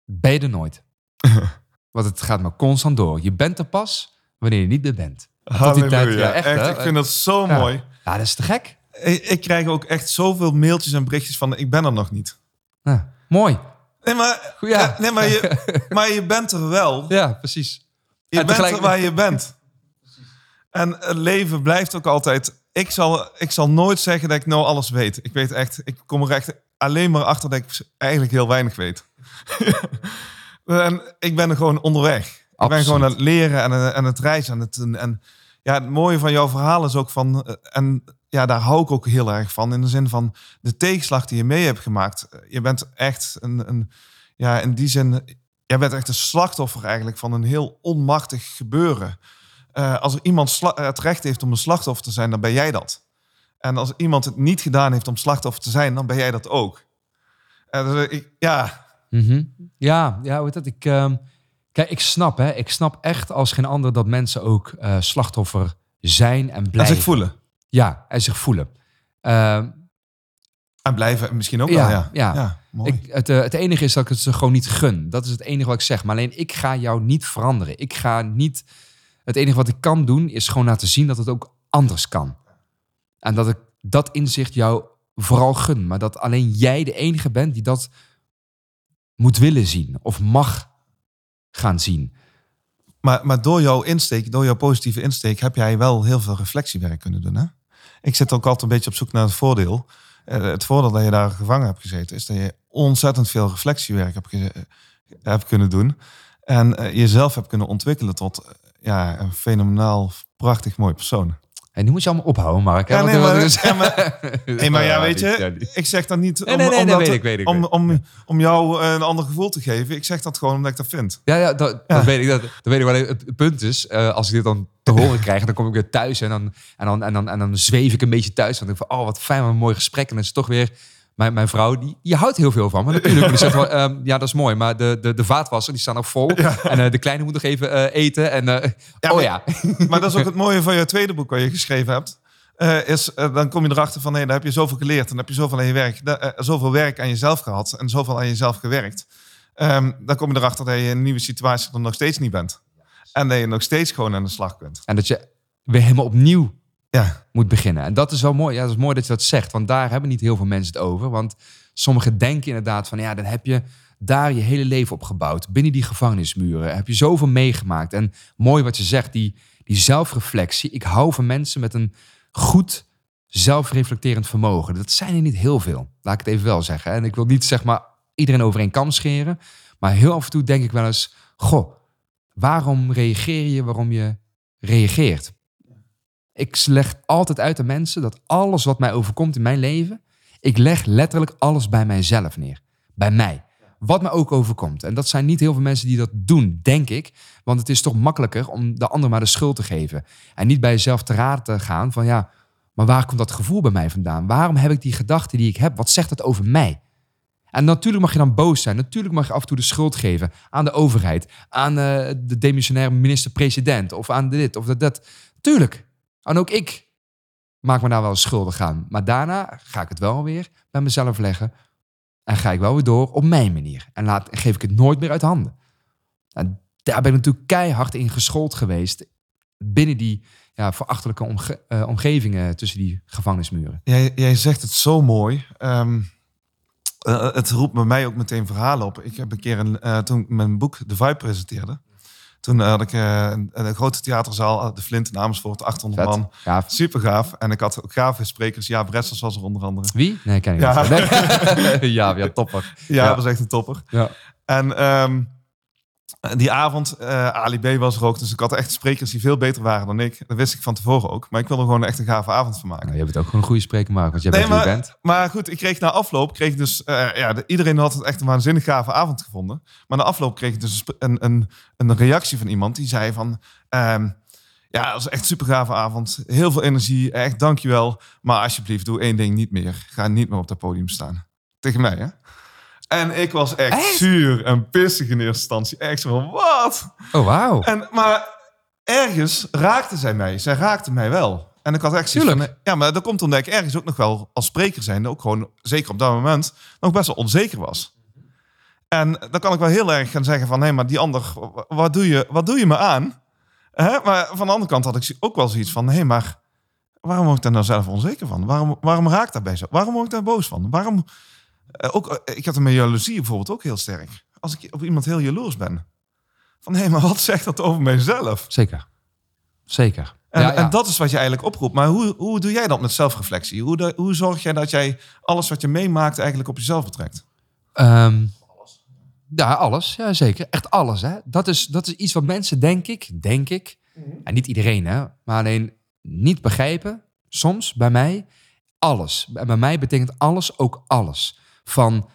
ben je er nooit. Want het gaat maar constant door. Je bent er pas wanneer je niet meer bent. Tot die tijd, ja, echt, echt ik vind dat zo ja. mooi. Ja, dat is te gek. Ik, ik, krijg ook echt zoveel mailtjes en berichtjes van ik ben er nog niet. Ja, mooi. Nee, maar, Ja. nee, maar, je, maar je bent er wel. Ja, precies. Je En bent tegelijk- er waar je bent. En het leven blijft ook altijd... Ik zal, ik zal nooit zeggen dat ik nou alles weet. Ik weet echt... Ik kom er echt alleen maar achter dat ik eigenlijk heel weinig weet. en ik ben er gewoon onderweg. Ik ben Absoluut. gewoon aan het leren en, en het reizen. En het, en ja, het mooie van jouw verhaal is ook van... En ja, daar hou ik ook heel erg van. In de zin van de tegenslag die je mee hebt gemaakt. Je bent echt een... een ja, in die zin... Jij bent echt een slachtoffer eigenlijk van een heel onmachtig gebeuren. Eh, als er iemand het recht heeft om een slachtoffer te zijn, dan ben jij dat. En als iemand het niet gedaan heeft om slachtoffer te zijn, dan ben jij dat ook. Eh, dus ik, ja, Mhm. Ja, ja, dat? Ik, ehm, kijk, ik snap, hè. Ik snap echt als geen ander dat mensen ook eh, slachtoffer zijn en en blijven. zich voelen. Ja, en zich voelen. Ehm, En blijven misschien ook Ja, wel, ja. ja. mooi. ik, het, eh, het enige is dat ik het ze gewoon niet gun. Dat is het enige wat ik zeg. Maar alleen ik ga jou niet veranderen. Ik ga niet. Het enige wat ik kan doen is gewoon laten zien dat het ook anders kan. En dat ik dat inzicht jou vooral gun. Maar dat alleen jij de enige bent die dat moet willen zien of mag gaan zien. Maar, maar door jouw insteek, door jouw positieve insteek, heb jij wel heel veel reflectiewerk kunnen doen. Hè? Ik zit ook altijd een beetje op zoek naar het voordeel. Eh, het voordeel dat je daar gevangen hebt gezeten, is dat je ontzettend veel reflectiewerk hebt, eh, hebt kunnen doen. En eh, jezelf hebt kunnen ontwikkelen tot ja, een fenomenaal, prachtig mooi persoon. En nu moet je allemaal ophouden, Mark. Ja, want- nee, maar, want- ja, maar, nee, maar ja, weet je, ik zeg dat niet om, nee, nee, om, nee, dat- weet ik, weet ik, om, om, om jou een ander gevoel te geven. Ik zeg dat gewoon omdat ik dat vind. Ja, ja, dat, Ja. dat weet ik. Dat, dat weet ik wel. Het, punt is, eh, als ik dit dan te horen krijg, dan kom ik weer thuis en dan, en dan, en dan, en dan zweef ik een beetje thuis. Denk ik van, oh, wat fijn, wat een mooi gesprek. En dan is het toch weer mijn, mijn vrouw, die, die houdt heel veel van me. Natuurlijk, die zegt wel, ehm, ja, dat is mooi. Maar de, de, de vaatwasser, die staan nog vol. En eh, de kleine moet nog even eh, eten. En, eh, Ja, oh maar- ja. Maar dat is ook het mooie van je tweede boek wat je geschreven hebt. Is, dan kom je erachter van, nee, daar heb je zoveel geleerd. En dan heb je zoveel aan je werk, zoveel werk aan jezelf gehad. En zoveel aan jezelf gewerkt. Ehm, dan kom je erachter dat je in een nieuwe situatie er nog steeds niet bent. En dat je nog steeds gewoon aan de slag kunt. En dat je weer helemaal opnieuw Ja, moet beginnen. En dat is wel mooi. Ja, dat is mooi dat je dat zegt. Want daar hebben niet heel veel mensen het over. Want sommigen denken inderdaad van... ja, dan heb je daar je hele leven op gebouwd. Binnen die gevangenismuren. Heb je zoveel meegemaakt. En mooi wat je zegt, die, die zelfreflectie. Ik hou van mensen met een goed zelfreflecterend vermogen. Dat zijn er niet heel veel. Laat ik het even wel zeggen. En ik wil niet zeg maar iedereen over één kam scheren. Maar heel af en toe denk ik wel eens... Goh, waarom reageer je waarom je reageert? Ik leg altijd uit aan mensen dat alles wat mij overkomt in mijn leven, ik leg letterlijk alles bij mijzelf neer. Bij mij. Wat mij ook overkomt. En dat zijn niet heel veel mensen die dat doen, denk ik. Want het is toch makkelijker om de ander maar de schuld te geven. En niet bij jezelf te raden te gaan van ja, maar waar komt dat gevoel bij mij vandaan? Waarom heb ik die gedachten die ik heb? Wat zegt dat over mij? En natuurlijk mag je dan boos zijn. Natuurlijk mag je af en toe de schuld geven aan de overheid, aan eh, de demissionaire minister-president of aan dit of dat. dat. Tuurlijk. En ook ik maak me daar wel schuldig aan. Maar daarna ga ik het wel weer bij mezelf leggen. En ga ik wel weer door op mijn manier. En laat, geef ik het nooit meer uit handen. En daar ben ik natuurlijk keihard in geschoold geweest. Binnen die ja, verachtelijke eh, omgevingen tussen die gevangenismuren. jij, jij zegt het zo mooi. Ehm, eh, het roept bij mij ook meteen verhalen op. Ik heb een keer, een, eh, toen ik mijn boek The Vibe presenteerde... Toen had ik eh, een, een grote theaterzaal, eh, de Flint in Amersfoort, 800 Vet. man. Gaaf. Super gaaf. En ik had ook gave sprekers. Ja, Bressels was er onder andere. Wie? Nee, ken ik Ja. niet. Nee. ja, ja, topper. Ja, Ja. dat was echt een topper. Ja. En ehm, die avond, eh Ali B was er ook. Dus ik had echt sprekers die veel beter waren dan ik. Dat wist ik van tevoren ook. Maar ik wilde er gewoon echt een gave avond van maken. Nou, je hebt het ook gewoon een goede spreker maken, want jij Nee, bent wie je maar, bent. maar goed, ik kreeg na afloop, kreeg dus, eh, ja, de- iedereen had het echt een waanzinnig gave avond gevonden. Maar na afloop kreeg ik dus een, een, een reactie van iemand die zei van, ehm, ja, dat was echt een super gave avond. Heel veel energie, echt dankjewel. Maar alsjeblieft, doe één ding niet meer. Ga niet meer op dat podium staan. Tegen mij, hè? En ik was echt, Echt? zuur en pissig in eerste instantie. Echt zo van, wat? Oh, wauw. En, maar ergens raakte zij mij. Zij raakte mij wel. En ik had echt zoiets van... Ja, maar dat komt omdat ik ergens ook nog wel als spreker zijnde... ook gewoon, zeker op dat moment, nog best wel onzeker was. En dan kan ik wel heel erg gaan zeggen van... nee, maar die ander, wa- wat doe je, wat doe je me aan? Hè? Maar van de andere kant had ik ook wel zoiets van... hé, maar waarom word ik daar nou zelf onzeker van? Waarom, waarom raakt daarbij zo? Waarom word ik daar boos van? Waarom... Eh, ook, eh, ik had het met jaloezie bijvoorbeeld ook heel sterk. Als ik op iemand heel jaloers ben. Van, hé, maar wat zegt dat over mijzelf? Zeker. Zeker. En, Ja, ja. en dat is wat je eigenlijk oproept. Maar hoe, hoe doe jij dat met zelfreflectie? Hoe, de- hoe zorg jij dat jij alles wat je meemaakt eigenlijk op jezelf betrekt? Ehm, ja, alles. Ja, zeker. Echt alles. Hè? Dat, is, dat is iets wat mensen, denk ik, denk ik, en niet iedereen, hè, maar alleen niet begrijpen, soms bij mij, alles. En bij mij betekent alles ook alles. Van,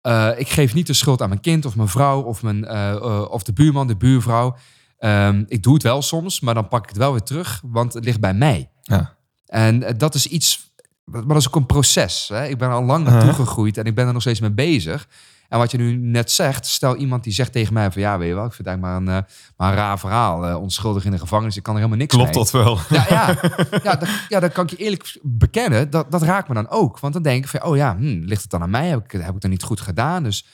eh, ik geef niet de schuld aan mijn kind of mijn vrouw of, mijn, eh, eh, of de buurman, de buurvrouw. Ehm, ik doe het wel soms, maar dan pak ik het wel weer terug, want het ligt bij mij. Ja. En dat is iets, maar dat is ook een proces. Hè? Ik ben er al lang naartoe gegroeid en ik ben er nog steeds mee bezig. En wat je nu net zegt, stel iemand die zegt tegen mij van ja, weet je wel, ik vind het eigenlijk maar een, eh, maar een raar verhaal. eh, onschuldig in de gevangenis, ik kan er helemaal niks Klopt mee. dat wel? Ja, ja, ja, dat, ja, dat kan ik je eerlijk bekennen. Dat, dat raakt me dan ook. Want dan denk ik van, oh ja, hm, ligt het dan aan mij? Heb ik, heb ik dat niet goed gedaan? Dus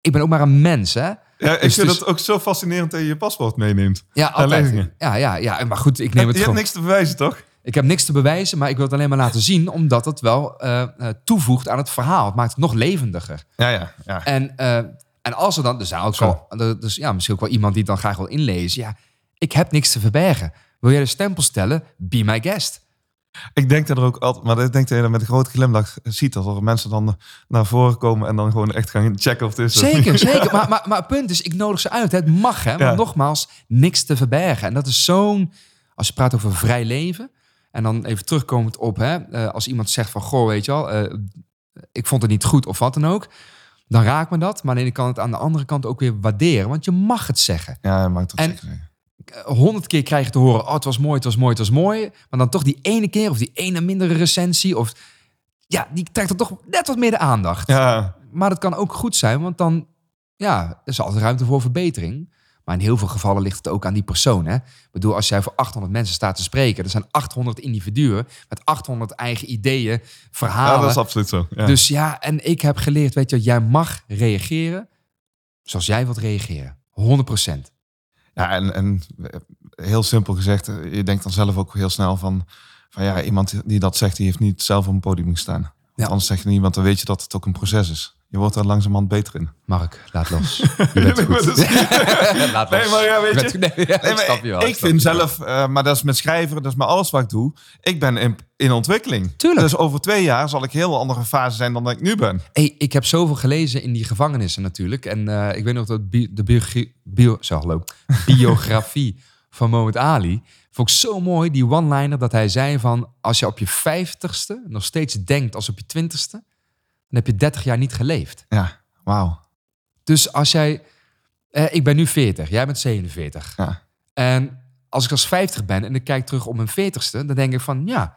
ik ben ook maar een mens, hè? Ja, ik Dus- vind dus- het ook zo fascinerend dat je je paspoort meeneemt. Ja, altijd. Ja, ja, ja. Maar goed, ik neem je het hebt gewoon. niks te bewijzen, toch? Ik heb niks te bewijzen, maar ik wil het alleen maar laten zien, omdat het wel eh, eh, toevoegt aan het verhaal. Het maakt het nog levendiger. Ja, ja. ja. En, eh, en als er dan, er zijn ook wel, dus ja, misschien ook wel iemand die het dan graag wil inlezen. Ja, ik heb niks te verbergen. Wil jij de stempel stellen? Be my guest. Ik denk dat er ook altijd, maar ik denk dat je dat met een grote glimlach ziet. Dat er mensen dan naar voren komen en dan gewoon echt gaan checken of het is. Zeker, zeker. Maar, maar, maar het punt is, ik nodig ze uit. Het mag, hè. Maar Ja. nogmaals, niks te verbergen. En dat is zo'n... Als je praat over vrij leven... En dan even terugkomend op, hè. eh, als iemand zegt van, goh, weet je wel... eh, ik vond het niet goed of wat dan ook. Dan raakt me dat. Maar dan kan het aan de andere kant ook weer waarderen. Want je mag het zeggen. Ja, maakt het En- zeggen. Eh, Honderd keer krijg je te horen, oh, het was mooi, het was mooi, het was mooi. Maar dan toch die ene keer of die ene mindere recensie... Of, ja, die trekt er toch net wat meer de aandacht. Ja, Maar het kan ook goed zijn, want dan ja, er is altijd ruimte voor verbetering. Maar in heel veel gevallen ligt het ook aan die persoon. Hè? Ik bedoel, als jij voor 800 mensen staat te spreken, er zijn 800 individuen met 800 eigen ideeën, ja, verhalen. dat is absoluut zo. Ja. Dus ja, en ik heb geleerd, weet je, jij mag reageren zoals jij wilt reageren. 100%. Ja, en, en eh, heel simpel gezegd, eh, je denkt dan zelf ook heel snel van, van ja, iemand die dat zegt, die heeft niet zelf op een podium gestaan. Ja. Anders zeg je niet, want dan weet je dat het ook een proces is. Je wordt er langzamerhand beter in. Mark, laat los. Je bent goed. laat los. Nee, maar ja, weet bent- je- nee, ja, Nee, ik maar snap je wel. ik snap vind zelf, eh, maar dat is met schrijven, dat is met alles wat ik doe. Ik ben in, in ontwikkeling. Tuurlijk. Dus over twee jaar zal ik heel andere fase zijn dan dat ik nu ben. Hey, ik heb zoveel gelezen in die gevangenissen natuurlijk. En eh, ik weet nog dat bi- de bio, zo, hallo, biografie van Mohamed Ali... vond ik zo mooi, die one-liner, dat hij zei van... als je op je vijftigste nog steeds denkt als op je twintigste... dan heb je 30 jaar niet geleefd. Ja, wauw. Dus als jij... eh, ik ben nu 40, jij bent 47. Ja. En als ik als 50 ben en ik kijk terug op mijn 40ste... dan denk ik van, ja,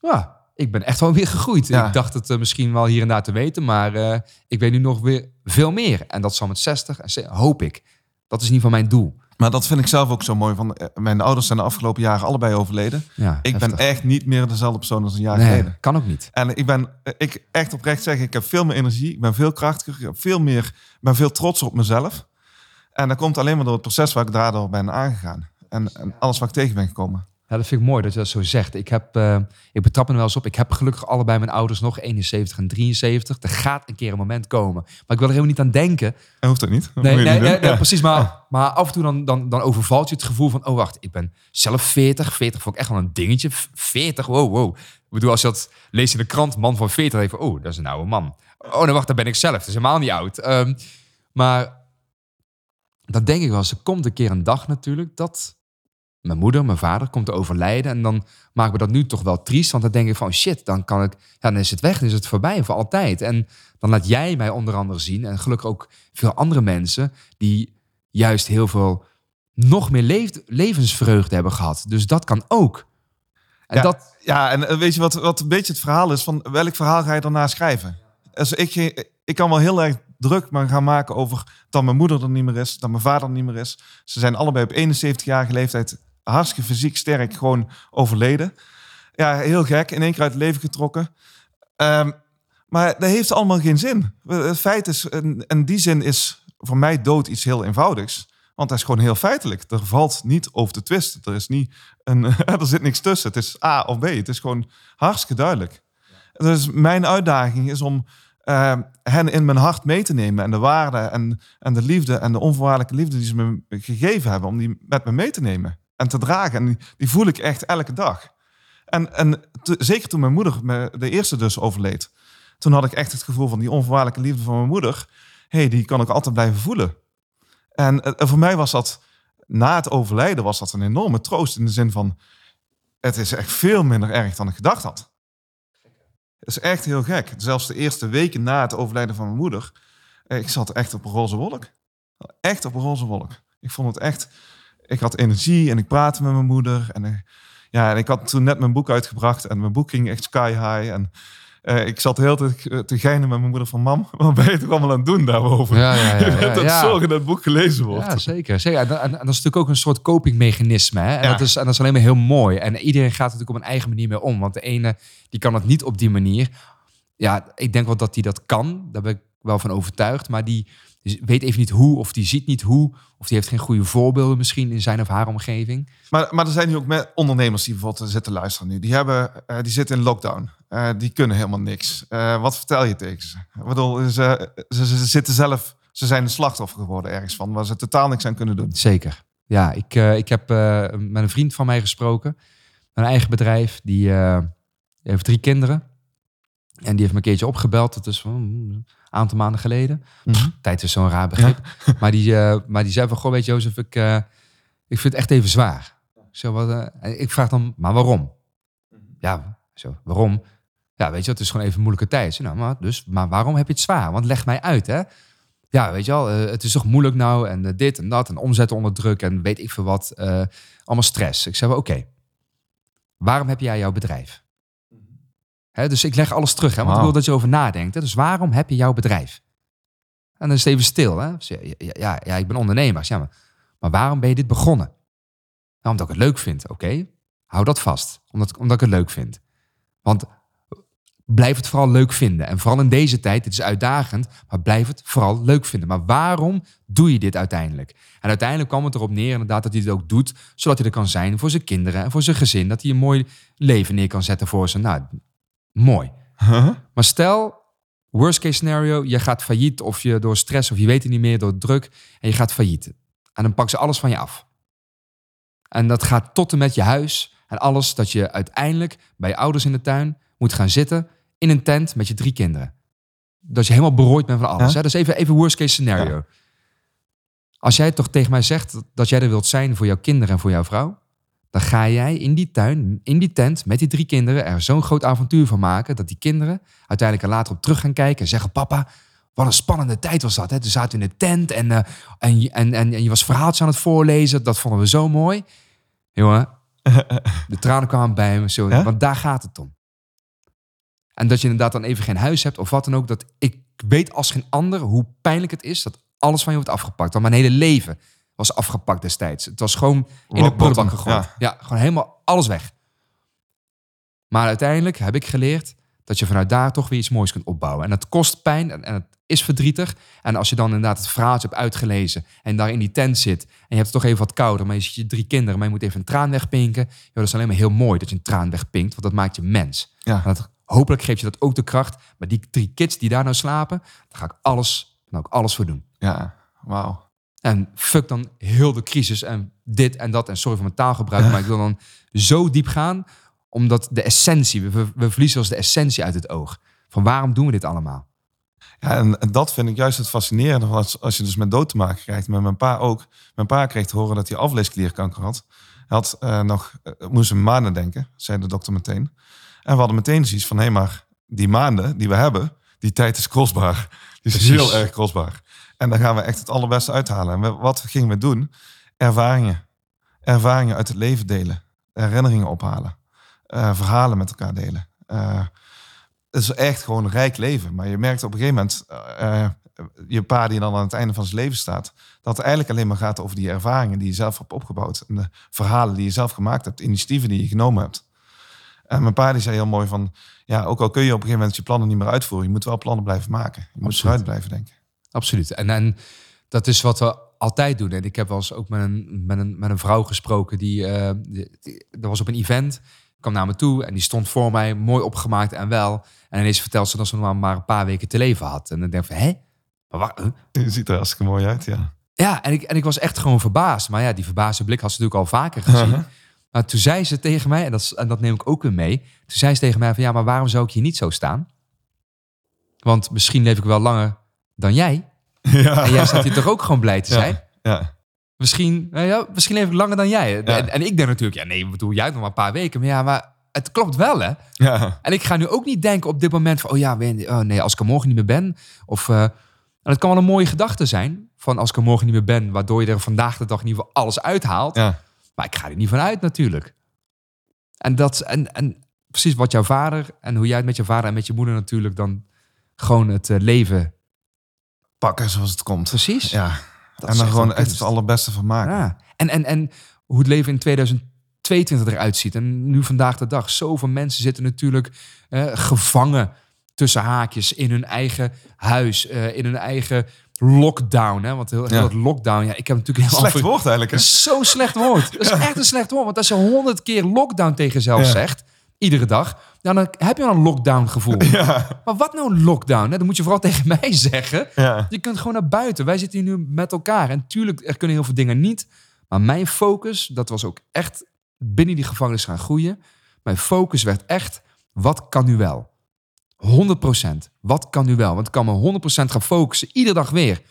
ja ik ben echt wel weer gegroeid. Ja. Ik dacht het eh, misschien wel hier en daar te weten... maar eh, ik weet nu nog weer veel meer. En dat zal met 60, en hoop ik. Dat is in ieder geval mijn doel. Maar dat vind ik zelf ook zo mooi. Van, eh, mijn ouders zijn de afgelopen jaren allebei overleden. Ja, Ik ben echt niet meer dezelfde persoon als een jaar Nee, geleden. kan ook niet. En ik ben eh, ik echt oprecht zeggen, ik heb veel meer energie, ik ben veel krachtiger, ik heb veel meer, ben veel trots op mezelf. En dat komt alleen maar door het proces waar ik daardoor ben aangegaan. En, en alles wat ik tegen ben gekomen. Ja, dat vind ik mooi dat je dat zo zegt. Ik, heb, eh, ik betrap me er wel eens op. Ik heb gelukkig allebei mijn ouders nog, 71 en 73. Er gaat een keer een moment komen. Maar ik wil er helemaal niet aan denken. En hoeft dat niet. Dat Nee, nee, niet nee, doen. nee, precies. Maar, maar af en toe dan, dan, dan overvalt je het gevoel van... oh, wacht, ik ben zelf 40. 40 vond ik echt wel een dingetje. 40, wow, wow. Ik bedoel, als je dat leest in de krant, man van 40... dan denk je van, oh, dat is een oude man. Oh, nee, wacht, dan ben ik zelf. Dat is helemaal niet oud. Ehm, maar dan denk ik wel er komt een keer een dag natuurlijk... dat mijn moeder, mijn vader komt te overlijden. En dan maken we dat nu toch wel triest. Want dan denk ik van shit, dan kan ik. Ja, dan is het weg, dan is het voorbij voor altijd. En dan laat jij mij onder andere zien. En gelukkig ook veel andere mensen. die juist heel veel. nog meer leef- levensvreugde hebben gehad. Dus dat kan ook. En Ja. dat. Ja, en eh, weet je wat, wat een beetje het verhaal is? Van welk verhaal ga je daarna schrijven? Dus ik, ik kan wel heel erg druk maar gaan maken over dat mijn moeder er niet meer is, dat mijn vader er niet meer is. Ze zijn allebei op 71-jarige leeftijd hartstikke fysiek sterk gewoon overleden. Ja, heel gek, in één keer uit het leven getrokken. Ehm, maar dat heeft allemaal geen zin. Het feit is, in, die zin is voor mij dood iets heel eenvoudigs. Want dat is gewoon heel feitelijk. Er valt niet over te twisten. Er, is niet een, er zit niks tussen. Het is A of B. Het is gewoon hartstikke duidelijk. Dus mijn uitdaging is om eh, hen in mijn hart mee te nemen. En de waarde en, en de liefde en de onvoorwaardelijke liefde die ze me gegeven hebben. Om die met me mee te nemen en te dragen. En die, voel ik echt elke dag. En, en zeker toen mijn moeder, me- de eerste dus, overleed. Toen had ik echt het gevoel van die onvoorwaardelijke liefde van mijn moeder. hey, die kan ik altijd blijven voelen. En, eh, en voor mij was dat, na het overlijden, was dat een enorme troost. In de zin van, het is echt veel minder erg dan ik gedacht had. Het is echt heel gek. Zelfs de eerste weken na het overlijden van mijn moeder, eh, ik zat echt op een roze wolk. Echt op een roze wolk. Ik vond het echt, ik had energie en ik praatte met mijn moeder. En, eh, ja, en ik had toen net mijn boek uitgebracht en mijn boek ging echt sky high. En eh, ik zat de hele tijd eh, te geinen met mijn moeder van mam, wat ben je toch allemaal aan het doen daarover? Ja, ja, ja, je bent aan het zorgen dat het boek gelezen wordt. Ja, zeker. zeker. En, en, en dat is natuurlijk ook een soort copingmechanisme. Hè? En, dat is, en dat is alleen maar heel mooi. En iedereen gaat er natuurlijk op een eigen manier mee om. Want de ene die kan het niet op die manier. Ja, ik denk wel dat die dat kan. Daar ben ik wel van overtuigd. Maar die weet even niet hoe, of die ziet niet hoe. Of die heeft geen goede voorbeelden misschien in zijn of haar omgeving. Maar, maar er zijn nu ook met ondernemers die bijvoorbeeld zitten luisteren nu. Die, hebben, eh, die zitten in lockdown. Eh, die kunnen helemaal niks. Eh, wat vertel je tegen ze? Ik bedoel, ze, ze, ze zitten zelf, ze zijn een slachtoffer geworden ergens van, waar ze totaal niks aan kunnen doen. Zeker. Ja, ik, ik heb met een vriend van mij gesproken. Een eigen bedrijf. Die, die heeft drie kinderen. En die heeft me een keertje opgebeld. Dat is van, mm, een aantal maanden geleden. Tijd is zo'n raar begrip. Maar, die, eh, maar die zei van, goh, weet je Jozef, ik, eh, ik vind het echt even zwaar. Zo, wat, eh, ik vraag dan, maar waarom? Ja, zo, waarom? Ja, weet je, het is gewoon even een moeilijke tijd. Zei, Nou, maar, dus, maar waarom heb je het zwaar? Want leg mij uit, hè. Ja, weet je wel, het is toch moeilijk nou en dit en dat en omzet onder druk en weet ik veel wat. allemaal stress. Ik zei, oké, waarom heb jij jouw bedrijf? Dus ik leg alles terug, hè, want ik Wauw. wil dat je over nadenkt. Hè. Dus waarom heb je jouw bedrijf? En dan is het even stil. Hè? Dus ja, ja, ja, ik ben ondernemer. Ik Ja, maar, maar waarom ben je dit begonnen? Nou, omdat ik het leuk vind. Oké, hou dat vast. Omdat, omdat ik het leuk vind. Want blijf het vooral leuk vinden. En vooral in deze tijd, dit is uitdagend, maar blijf het vooral leuk vinden. Maar waarom doe je dit uiteindelijk? En uiteindelijk kwam het erop neer inderdaad dat hij het ook doet, zodat hij er kan zijn voor zijn kinderen en voor zijn gezin. Dat hij een mooi leven neer kan zetten voor ze. Nou, mooi. Maar stel, worst case scenario, je gaat failliet of je door stress of je weet het niet meer, door druk en je gaat failliet. En dan pakken ze alles van je af. En dat gaat tot en met je huis en alles dat je uiteindelijk bij je ouders in de tuin moet gaan zitten in een tent met je drie kinderen. Dat je helemaal berooid bent van alles. Ja. Hè? Dat is even, even worst case scenario. Als jij toch tegen mij zegt dat jij er wilt zijn voor jouw kinderen en voor jouw vrouw, dan ga jij in die tuin, in die tent met die drie kinderen er zo'n groot avontuur van maken dat die kinderen uiteindelijk er later op terug gaan kijken en zeggen: Papa, wat een spannende tijd was dat. Hè? Toen zaten we in de tent en, eh, en, je- en, en, en je was verhaaltjes aan het voorlezen. Dat vonden we zo mooi. Jongen, de tranen kwamen bij me. Zo? Want daar gaat het om. En dat je inderdaad dan even geen huis hebt of wat dan ook. Dat ik weet als geen ander hoe pijnlijk het is dat alles van je wordt afgepakt. Want mijn hele leven was afgepakt destijds. Het was gewoon in de Rock bottom, prullenbak gegooid. ja. Ja. gewoon helemaal alles weg. Maar uiteindelijk heb ik geleerd dat je vanuit daar toch weer iets moois kunt opbouwen. En dat kost pijn en, en het is verdrietig. En als je dan inderdaad het verhaaltje hebt uitgelezen en daar in die tent zit en je hebt het toch even wat kouder, maar je ziet je drie kinderen, maar je moet even een traan wegpinken. Ja, dat is alleen maar heel mooi dat je een traan wegpinkt, want dat maakt je mens. Ja. Dat, hopelijk geeft je dat ook de kracht. Maar die drie kids die daar nou slapen, daar ga ik alles, dan ook alles voor doen. Ja, wauw. En fuck dan heel de crisis en dit en dat. En sorry voor mijn taalgebruik, maar ik wil dan zo diep gaan. Omdat de essentie, we, we verliezen als de essentie uit het oog. Van waarom doen we dit allemaal? Ja, en, en dat vind ik juist het fascinerende. Als, als je dus met dood te maken krijgt. Met mijn pa ook. Mijn pa kreeg te horen dat hij afleesklierkanker had. Hij had eh, nog, eh, moest een maanden denken, zei de dokter meteen. En we hadden meteen zoiets van, hé maar, die maanden die we hebben, die tijd is kostbaar. Die is Precies. heel erg kostbaar. En daar gaan we echt het allerbeste uithalen. En we- wat gingen we doen? Ervaringen. Ervaringen uit het leven delen. Herinneringen ophalen. Eh, verhalen met elkaar delen. Eh, het is echt gewoon een rijk leven. Maar je merkt op een gegeven moment, eh, je pa die dan aan het einde van zijn leven staat, dat het eigenlijk alleen maar gaat over die ervaringen die je zelf hebt opgebouwd. En de verhalen die je zelf gemaakt hebt, initiatieven die je genomen hebt. En mijn pa die zei heel mooi van, ja, ook al kun je op een gegeven moment je plannen niet meer uitvoeren, je moet wel plannen blijven maken. Je moet Absoluut. vooruit blijven denken. Absoluut. En, en dat is wat we altijd doen. En ik heb wel eens ook met een, met een, met een vrouw gesproken. Die, die, die- dat was op een event. kwam naar me toe en die stond voor mij, mooi opgemaakt en wel. En ineens vertelde ze dat ze nog maar- maar een paar weken te leven had. En dan denk ik van, hè? Maar huh? Je ziet er hartstikke mooi uit, ja. Ja, en ik, en ik was echt gewoon verbaasd. Maar ja, die verbaasde blik had ze natuurlijk al vaker gezien. Maar toen zei ze tegen mij, en dat, en dat neem ik ook weer mee. Toen zei ze tegen mij van, ja, maar waarom zou ik hier niet zo staan? Want misschien leef ik wel langer dan jij. Ja. En jij staat hier toch ook gewoon blij te zijn? Ja. ja. Misschien, nou ja, misschien ik langer dan jij. En, en ik denk natuurlijk, ja nee, doe jij nog maar een paar weken. Maar ja, maar het klopt wel hè. Ja. En ik ga nu ook niet denken op dit moment van, oh ja, oh nee, als ik er morgen niet meer ben. Of, eh, en het kan wel een mooie gedachte zijn, van als ik er morgen niet meer ben, waardoor je er vandaag de dag in ieder geval alles uithaalt. Ja. Maar ik ga er niet van uit natuurlijk. En, dat, en, en precies wat jouw vader en hoe jij het met je vader en met je moeder natuurlijk dan gewoon het eh, leven. Pakken zoals het komt. Precies. Ja. Dat en dan gewoon echt het allerbeste van maken. Ja. En, en, en hoe het leven in 2022 eruit ziet. En nu vandaag de dag. Zoveel mensen zitten natuurlijk eh, gevangen tussen haakjes in hun eigen huis. eh, in hun eigen lockdown. Hè? Want heel, heel Ja. dat lockdown. Ja, ik heb natuurlijk heel Slecht woord eigenlijk, hè? Zo'n slecht woord. Dat is echt een slecht woord. Want als je honderd keer lockdown tegen jezelf Ja. zegt, iedere dag, dan heb je al een lockdown gevoel. Ja. Maar wat nou een lockdown? Dat moet je vooral tegen mij zeggen. Ja. Je kunt gewoon naar buiten. Wij zitten hier nu met elkaar. En tuurlijk, er kunnen heel veel dingen niet. Maar mijn focus, dat was ook echt binnen die gevangenis gaan groeien. Mijn focus werd echt, wat kan nu wel? 100%. Wat kan nu wel? Want ik kan me 100% gaan focussen, iedere dag weer,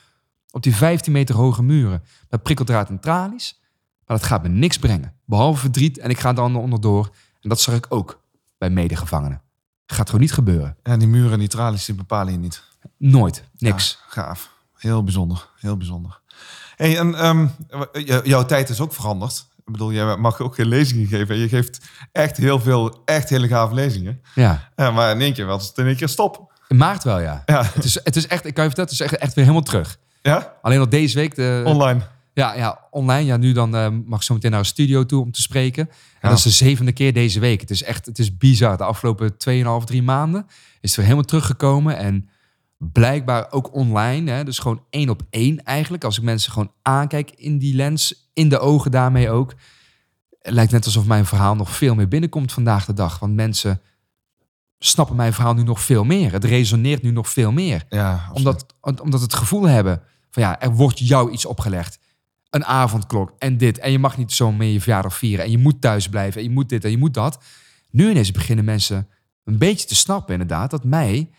op die 15 meter hoge muren. Met prikkeldraad en tralies. Maar dat gaat me niks brengen. Behalve verdriet en ik ga dan onderdoor. En dat zag ik ook bij medegevangenen. Gaat gewoon niet gebeuren. Ja, die muren en die tralies, die bepalen je niet. Nooit. Niks. Ja, gaaf. Heel bijzonder. Heel bijzonder. Hey, en ehm, jouw tijd is ook veranderd. Ik bedoel, jij mag ook geen lezingen geven. Je geeft echt heel veel, echt hele gave lezingen. Ja. Ja, maar in één keer was het in één keer stop. In maart wel, ja. Ja. Het is, het is echt, ik kan je vertellen, het is echt, echt weer helemaal terug. Ja? Alleen al deze week, de, Online. Ja, ja, online. Ja, nu dan eh, mag ik zo meteen naar een studio toe om te spreken. En dat is de zevende keer deze week. Het is echt, het is bizar. De afgelopen 2,5, 3 maanden is het weer helemaal teruggekomen. En blijkbaar ook online. Hè, dus gewoon één op één eigenlijk. Als ik mensen gewoon aankijk in die lens, in de ogen daarmee ook. Het lijkt net alsof mijn verhaal nog veel meer binnenkomt vandaag de dag. Want mensen snappen mijn verhaal nu nog veel meer. Het resoneert nu nog veel meer Ja, omdat, omdat het gevoel hebben van ja, er wordt jou iets opgelegd. Een avondklok en dit. En je mag niet zo meer je verjaardag vieren. En je moet thuis blijven. En je moet dit en je moet dat. Nu ineens beginnen mensen een beetje te snappen inderdaad. Dat mij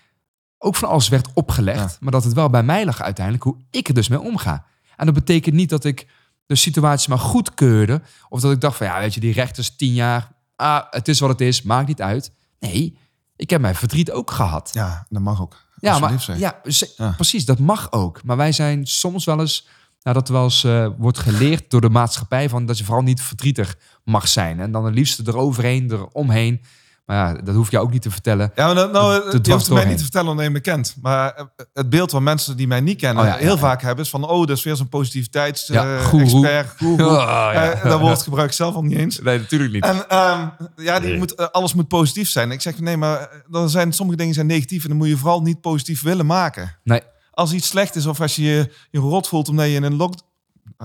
ook van alles werd opgelegd. Ja. Maar dat het wel bij mij lag uiteindelijk hoe ik er dus mee omga. En dat betekent niet dat ik de situatie maar goedkeurde. Of dat ik dacht van ja, weet je, die rechters tien jaar. Ah, het is wat het is. Maakt niet uit. Nee, ik heb mijn verdriet ook gehad. Ja, dat mag ook. Ja, maar, Ja. precies, dat mag ook. Maar wij zijn soms wel eens, nou, dat wel eens eh, wordt geleerd door de maatschappij, van dat je vooral niet verdrietig mag zijn. En dan het liefste eroverheen, eromheen. Maar ja, dat hoef je ook niet te vertellen. Ja, maar dat, nou, je hoeft mij niet te vertellen omdat je me kent. Maar eh, het beeld wat mensen die mij niet kennen Oh ja, heel ja. vaak hebben is van... oh, dat is weer zo'n positiviteits Ja, eh. Oh. Eh, dat woord gebruik ik zelf al niet eens. Nee, natuurlijk niet. En ehm, ja, die Nee. moet, alles moet positief zijn. Ik zeg, nee, maar dan zijn, sommige dingen zijn negatief... en dan moet je vooral niet positief willen maken. Nee, Als iets slecht is of als je je, je rot voelt omdat je in een lock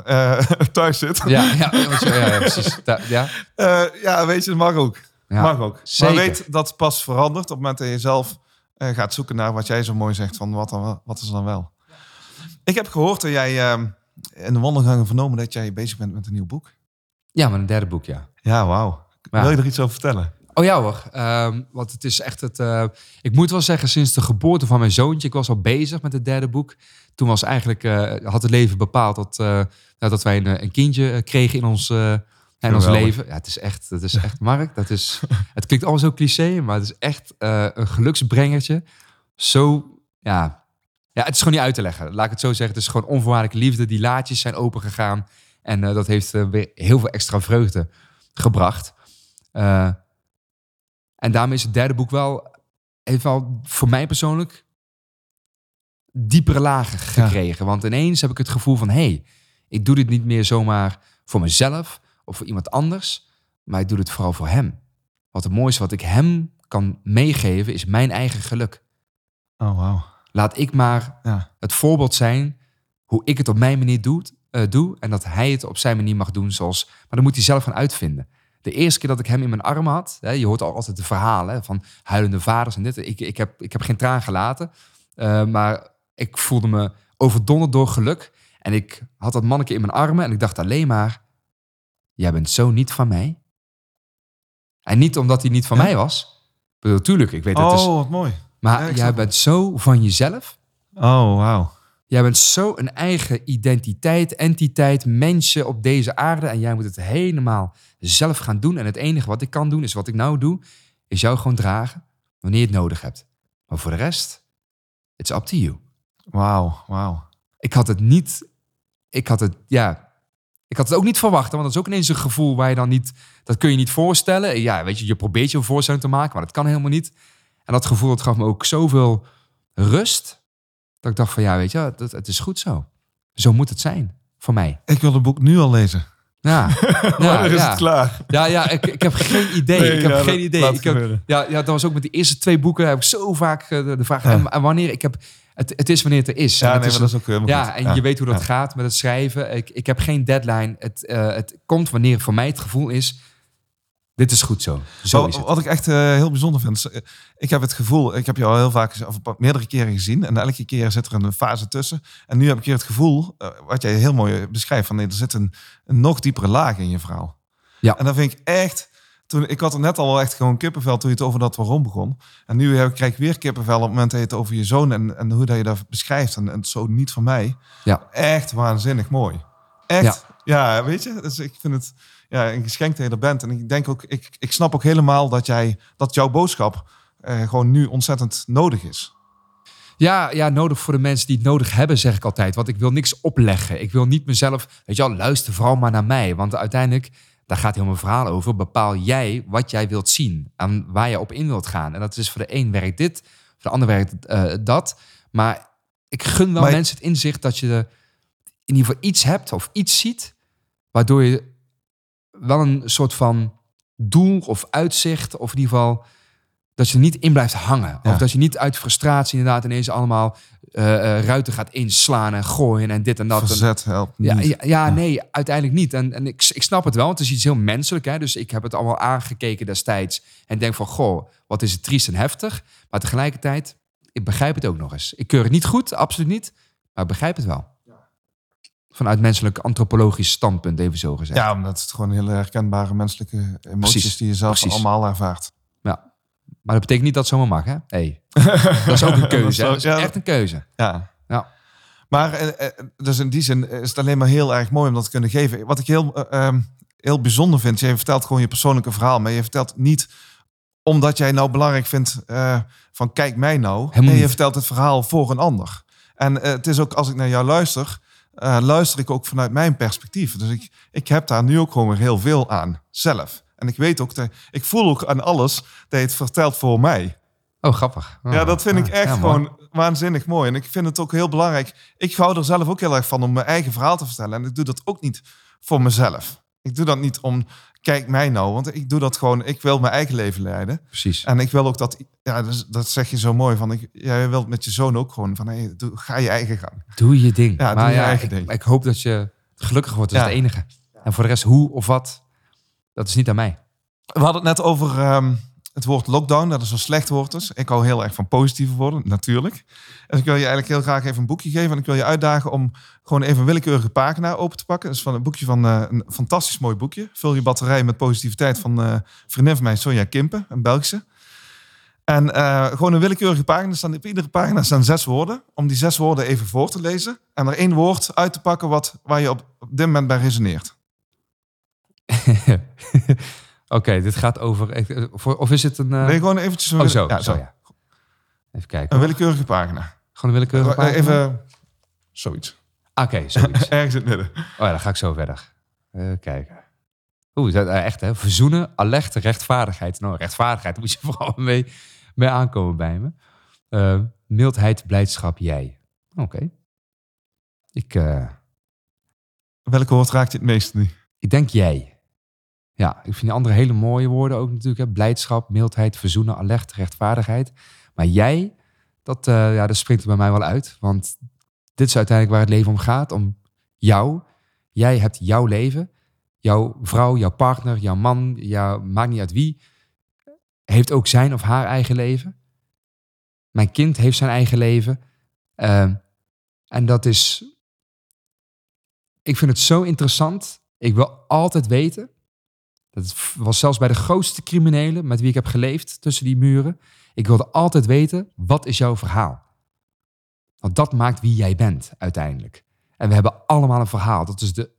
eh, thuis zit... ja, ja, ja, precies. Ja, Eh, ja, weet je, dat mag ook. ja. mag ook. zeker. Maar weet dat pas verandert op het moment dat je zelf eh, gaat zoeken naar wat jij zo mooi zegt van wat, dan, wat is dan wel. Ik heb gehoord dat jij ehm, in de wandelgangen vernomen dat jij bezig bent met een nieuw boek. ja, maar een derde boek, ja. Ja, wauw. Wil je er iets over vertellen? Oh ja hoor, Ehm, want het is echt het... eh, ik moet wel zeggen, sinds de geboorte van mijn zoontje... ik was al bezig met het derde boek. Toen was eigenlijk, eh, had het leven bepaald dat, eh, nou, dat wij een, een kindje kregen in ons, in ons leven. Ja, het is echt, het is echt Mark. Dat is, het klinkt al zo cliché, maar het is echt een geluksbrengertje. Zo, ja... Ja, het is gewoon niet uit te leggen. Laat ik het zo zeggen. Het is gewoon onvoorwaardelijke liefde. Die laadjes zijn open gegaan. En dat heeft weer heel veel extra vreugde gebracht. En daarmee is het derde boek wel, heeft wel voor mij persoonlijk diepere lagen Ja. gekregen. Want ineens heb ik het gevoel van, hé, hey, ik doe dit niet meer zomaar voor mezelf of voor iemand anders, maar ik doe het vooral voor hem. Wat het mooiste wat ik hem kan meegeven is mijn eigen geluk. Oh, wauw. Laat ik maar Ja. het voorbeeld zijn hoe ik het op mijn manier doe, eh, doe en dat hij het op zijn manier mag doen zoals... Maar dan moet hij zelf gaan uitvinden. De eerste keer dat ik hem in mijn armen had, hè, je hoort al altijd de verhalen hè, van huilende vaders en dit. Ik, ik, heb, ik heb geen traan gelaten, eh, maar ik voelde me overdonderd door geluk. En ik had dat manneke in mijn armen en ik dacht alleen maar, jij bent zo niet van mij. En niet omdat hij niet van Ja. mij was. Ik bedoel, tuurlijk, ik weet het. Oh, wat mooi. maar ja, jij bent zo van jezelf. Oh, wauw. Jij bent zo een eigen identiteit, entiteit, mensen op deze aarde. En jij moet het helemaal zelf gaan doen. En het enige wat ik kan doen, is wat ik nou doe, is jou gewoon dragen wanneer je het nodig hebt. Maar voor de rest, it's up to you. Wauw, wauw. Ik had het niet, ik had het, ja, ik had het ook niet verwacht. Want dat is ook ineens een gevoel waar je dan niet, dat kun je niet voorstellen. Ja, weet je, je probeert je een voorstelling te maken, maar dat kan helemaal niet. En dat gevoel, dat gaf me ook zoveel rust. Dat ik dacht van, ja, weet je, het, het is goed zo. Zo moet het zijn, voor mij. Ik wil het boek nu al lezen. Ja, ja, is ja. het klaar? ja, ja ik, ik heb geen idee. Nee, ik heb ja, geen dat- idee. Ik heb, ja, ja, dat was ook met die eerste twee boeken. Heb ik zo vaak eh, de, de vraag. Ja. En, en wanneer? Ik heb, het, het is wanneer het er is. Ja, En nee, is maar dat is ook helemaal ja, en je weet hoe dat gaat met het schrijven. Ik, ik heb geen deadline. Het, eh, het komt wanneer voor mij het gevoel is... Dit is goed zo. Zo Wat- is het. Wat ik echt eh, heel bijzonder vind. is, eh, Ik heb het gevoel, ik heb je al heel vaak, of meerdere keren gezien. En elke keer zit er een fase tussen. En nu heb ik hier het gevoel, eh, wat jij heel mooi beschrijft, van nee, er zit een, een nog diepere laag in je verhaal. Ja. En dan vind ik echt, toen, ik had er net al wel echt gewoon kippenvel toen je het over dat waarom begon. En nu heb, ik- krijg ik weer kippenvel op het moment dat je het over je zoon en, en hoe dat je dat beschrijft. En, en zo niet van mij. Ja. Echt waanzinnig mooi. Echt. Ja, weet je, dus ik vind het ja, een geschenk bent. En ik denk ook, ik, ik snap ook helemaal dat jij, dat jouw boodschap eh, gewoon nu ontzettend nodig is. Ja, ja, nodig voor de mensen die het nodig hebben, zeg ik altijd. Want ik wil niks opleggen. Ik wil niet mezelf... Weet je wel, luister vooral maar naar mij. Want uiteindelijk, daar gaat heel mijn verhaal over... bepaal jij wat jij wilt zien. En waar je op in wilt gaan. En dat is voor de een werkt dit, voor de ander werkt eh, dat. Maar ik gun wel Maar- mensen het inzicht dat je in ieder geval iets hebt of iets ziet... waardoor je wel een soort van doel of uitzicht... of in ieder geval dat je er niet in blijft hangen. Ja. Of dat je niet uit frustratie inderdaad ineens allemaal eh, eh, ruiten gaat inslaan en gooien en dit en dat. Verzet helpt ja, ja, nee, uiteindelijk niet. En, en ik, ik snap het wel, want het is iets heel menselijk. Hè? Dus ik heb het allemaal aangekeken destijds. En denk van, goh, wat is het triest en heftig. Maar tegelijkertijd, ik begrijp het ook nog eens. Ik keur het niet goed, absoluut niet. Maar ik begrijp het wel. Vanuit menselijk antropologisch standpunt, even zo gezegd. Ja, omdat het gewoon hele herkenbare menselijke emoties Precies, die je zelf precies. allemaal ervaart. Ja. Maar dat betekent niet dat het zomaar mag, hè? Hey. Dat is ook een keuze. Dat is Ja. echt een keuze. Ja. Ja. Maar eh, eh, dus in die zin is het alleen maar heel erg mooi om dat te kunnen geven. Wat ik heel, eh, ehm, heel bijzonder vind, je vertelt gewoon je persoonlijke verhaal, maar je vertelt niet omdat jij nou belangrijk vindt van kijk mij nou. Helemaal nee, je niet. vertelt het verhaal voor een ander. En het is ook als ik naar jou luister, eh, luister ik ook vanuit mijn perspectief. Dus ik, ik heb daar nu ook gewoon weer heel veel aan zelf. En ik weet ook, dat, ik voel ook aan alles dat je het vertelt voor mij. Oh, grappig. Oh, Ja, dat vind ik echt ja, gewoon waanzinnig mooi. En ik vind het ook heel belangrijk. Ik hou er zelf ook heel erg van om mijn eigen verhaal te vertellen. En ik doe dat ook niet voor mezelf. Ik doe dat niet om, kijk mij nou. Want ik doe dat gewoon, ik wil mijn eigen leven leiden. Precies. En ik wil ook dat, ja, dus, dat zeg je zo mooi. Van, ik, jij wilt met je zoon ook gewoon van, hey, doe, ga je eigen gang. Doe je ding. Ja, doe maar je ja, eigen ik, ding. ik hoop dat je gelukkig wordt. Dat is Ja. het enige. En voor de rest, hoe of wat, dat is niet aan mij. We hadden het net over ehm, het woord lockdown. Dat is een slecht woord dus. Ik hou heel erg van positieve woorden, natuurlijk. En ik wil je eigenlijk heel graag even een boekje geven. En ik wil je uitdagen om gewoon even een willekeurige pagina open te pakken. Is van een boekje van eh, een fantastisch mooi boekje. Vul je batterij met positiviteit van eh vriendin van mij, Sonja Kimpen, een Belgische. En eh, gewoon een willekeurige pagina. Staan, op iedere pagina staan zes woorden. Om die zes woorden even voor te lezen. En er één woord uit te pakken wat, waar je op, op dit moment bij resoneert. Oké, dit gaat over... eh, Of is het een... eh, Nee, gewoon eventjes een, oh, zo. ja, zo, ja. Even kijken. een willekeurige pagina. Gewoon een willekeurige Eh, pagina? Even zoiets. Oké, zoiets. Ergens in het midden. Oh ja, dan ga ik zo verder. Even kijken. Oeh, dat, eh, echt hè. Verzoenen, alleg, rechtvaardigheid. Nou, rechtvaardigheid moet je vooral mee, mee aankomen bij me. Mildheid, blijdschap, jij. Oké. Ik, eh, Welke woord raakt je het meest nu? ik denk jij. Ja, ik vind die andere hele mooie woorden ook natuurlijk. Hè. Blijdschap, mildheid, verzoenen, alleg, rechtvaardigheid. Maar jij, dat, eh, ja, dat springt er bij mij wel uit. Want dit is uiteindelijk waar het leven om gaat. Om jou. Jij hebt jouw leven. Jouw vrouw, jouw partner, jouw man, jouw, maakt niet uit wie, heeft ook zijn of haar eigen leven. Mijn kind heeft zijn eigen leven. Ehm, en dat is. Ik vind het zo interessant. Ik wil altijd weten. Dat was zelfs bij de grootste criminelen met wie ik heb geleefd tussen die muren. Ik wilde altijd weten: wat is jouw verhaal? Want dat maakt wie jij bent uiteindelijk. En we hebben allemaal een verhaal. Dat is de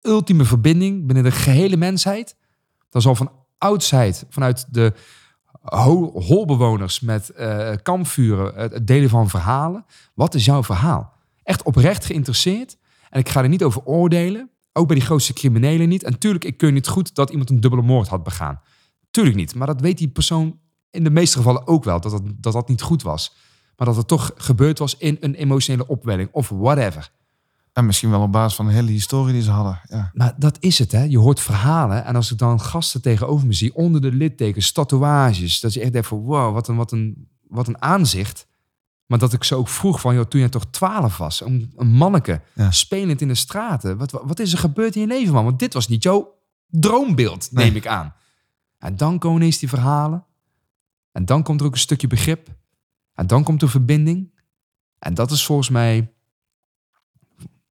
ultieme verbinding binnen de gehele mensheid. Dat is al van oudsheid, vanuit de ho- holbewoners met eh kampvuren, het delen van verhalen. Wat is jouw verhaal? Echt oprecht geïnteresseerd. En ik ga er niet over oordelen. Ook bij die grootste criminelen niet. En tuurlijk, ik kun niet goed dat iemand een dubbele moord had begaan. Tuurlijk niet. Maar dat weet die persoon in de meeste gevallen ook wel. Dat dat, dat, dat niet goed was. Maar dat het toch gebeurd was in een emotionele opwelling. Of whatever. En misschien wel op basis van de hele historie die ze hadden. Ja. Maar dat is het, hè. Je hoort verhalen. En als ik dan gasten tegenover me zie, onder de littekens, tatoeages. Dat je echt denkt van, wow, wat een, wat een, wat een aanzicht. Maar dat ik ze ook vroeg van, joh, toen je toch twaalf was. Een, een manneke, Ja. spelend in de straten. Wat, wat, is er gebeurd in je leven, man? Want dit was niet jouw droombeeld, neem Nee. ik aan. En dan komen ineens die verhalen. En dan komt er ook een stukje begrip. En dan komt de verbinding. En dat is volgens mij,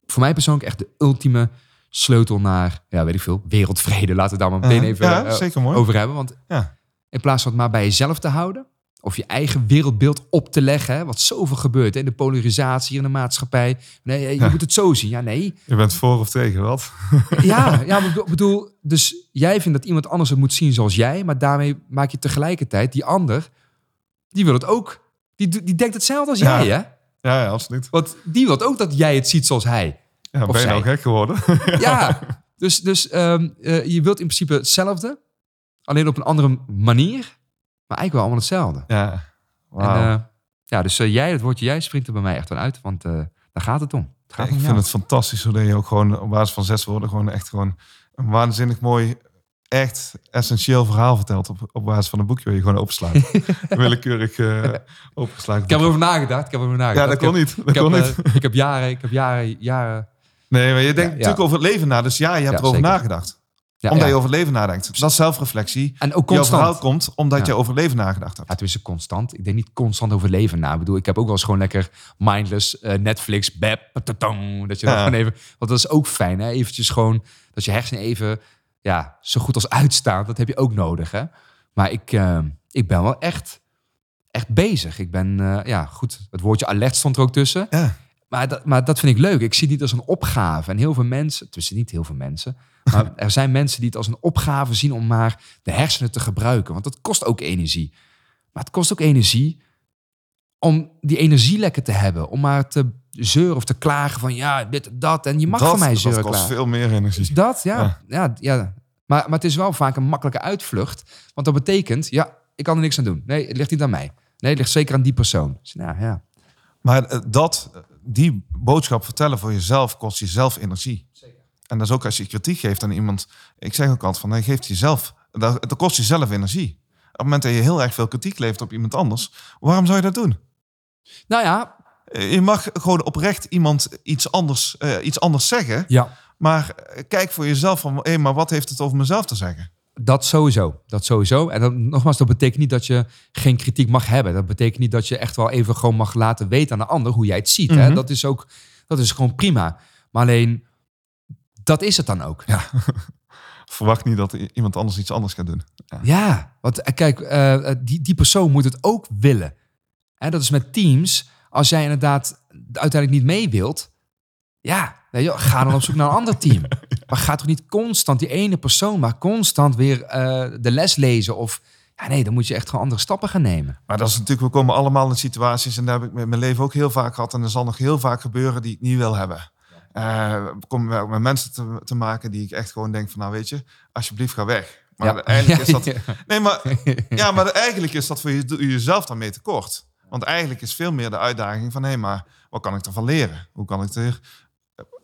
voor mij persoonlijk echt de ultieme sleutel naar, ja, weet ik veel, wereldvrede. Laten we daar maar meteen even ja, eh, over hebben. Want Ja. in plaats van het maar bij jezelf te houden, of je eigen wereldbeeld op te leggen, hè, wat zoveel gebeurt hè, in de polarisatie in de maatschappij. Nee, je Ja. moet het zo zien. Ja, nee. Je bent voor of tegen, wat? Ja, ja, ik bedoel, dus jij vindt dat iemand anders het moet zien zoals jij, maar daarmee maak je tegelijkertijd die ander, die wil het ook. Die, die denkt hetzelfde als Ja. jij, hè? Ja, ja absoluut. Want die wil ook dat jij het ziet zoals hij. Ja, Of ben je nou gek geworden? Ja, dus, dus ehm, eh, je wilt in principe hetzelfde, alleen op een andere manier, maar eigenlijk wel allemaal hetzelfde. ja. En, eh, ja, dus eh, jij, het woordje jij springt er bij mij echt wel uit, want eh, daar gaat het om. Het gaat ik om vind het fantastisch hoe je ook gewoon op basis van zes woorden gewoon echt gewoon een waanzinnig mooi, echt essentieel verhaal vertelt op, op basis van een boekje waar je gewoon openslaat. Willekeurig eh opengeslagen. Ik heb erover nagedacht. Ik heb erover nagedacht. ja, dat Ik kon heb- niet. Dat Ik heb, kon eh, niet. ik heb jaren, ik heb jaren, jaren. Nee, maar je denkt ja. natuurlijk over het leven na. Dus ja, je hebt Ja, erover zeker. nagedacht. Ja, omdat ja. je over leven nadenkt. Dat is zelfreflectie. En ook constant. komt omdat Ja. je over leven nagedacht hebt. Ja, tenminste constant. Ik denk niet constant over leven na. Ik bedoel, ik heb ook wel eens gewoon lekker mindless eh, Netflix, bep, dat je dan gewoon even... Want dat is ook fijn, hè? Eventjes gewoon, dat je hersenen even ja, zo goed als uitstaan. Dat heb je ook nodig, hè? Maar ik, eh, ik ben wel echt, echt bezig. Ik ben, eh, ja, goed, het woordje alert stond er ook tussen. Ja. Maar dat, maar dat vind ik leuk. Ik zie het niet als een opgave. En heel veel mensen, tussen niet heel veel mensen, maar er zijn mensen die het als een opgave zien om maar de hersenen te gebruiken. Want dat kost ook energie. Maar het kost ook energie om die energie lekker te hebben. Om maar te zeuren of te klagen van ja, dit dat. En je mag dat, van mij dat zeuren kost klagen. veel meer energie. Dat, ja. Ja. ja. ja, Maar, maar het is wel vaak een makkelijke uitvlucht. Want dat betekent, ja, ik kan er niks aan doen. Nee, het ligt niet aan mij. Nee, het ligt zeker aan die persoon. Dus, nou, ja. Maar eh, dat, die boodschap vertellen voor jezelf kost jezelf energie. En dat is ook als je kritiek geeft aan iemand. Ik zeg ook altijd van, hij geeft jezelf, dat, dat kost jezelf energie. Op het moment dat je heel erg veel kritiek levert op iemand anders, waarom zou je dat doen? Nou ja, Eh, Je mag gewoon oprecht iemand iets anders, eh, iets anders zeggen. ja. Maar eh, kijk voor jezelf van, hé, maar wat heeft het over mezelf te zeggen? Dat sowieso. Dat sowieso. En dan, nogmaals, dat betekent niet dat je geen kritiek mag hebben. Dat betekent niet dat je echt wel even gewoon mag laten weten aan de ander hoe jij het ziet. hè? Mhm. Dat is ook, dat is gewoon prima. Maar alleen, dat is het dan ook. Ja. Verwacht niet dat iemand anders iets anders gaat doen. Ja, want eh, kijk, eh, eh, die, die persoon moet het ook willen. En dat is met teams. Als jij inderdaad uiteindelijk niet mee wilt, ja, ga dan op zoek naar een ander team. Maar ga toch niet constant die ene persoon, maar constant weer eh, de les lezen of ja, nee, dan moet je echt gewoon andere stappen gaan nemen. Maar dat is natuurlijk, we komen allemaal in situaties, en daar heb ik met mijn leven ook heel vaak gehad, en er zal nog heel vaak gebeuren die ik niet wil hebben. Eh kom ook met mensen te, te maken die ik echt gewoon denk van, nou weet je, alsjeblieft ga weg. Maar Ja. eigenlijk is dat, nee, maar, ja, maar eigenlijk is dat voor je, jezelf dan mee tekort. Want eigenlijk is veel meer de uitdaging van, hé, maar wat kan ik ervan leren? Hoe kan ik er,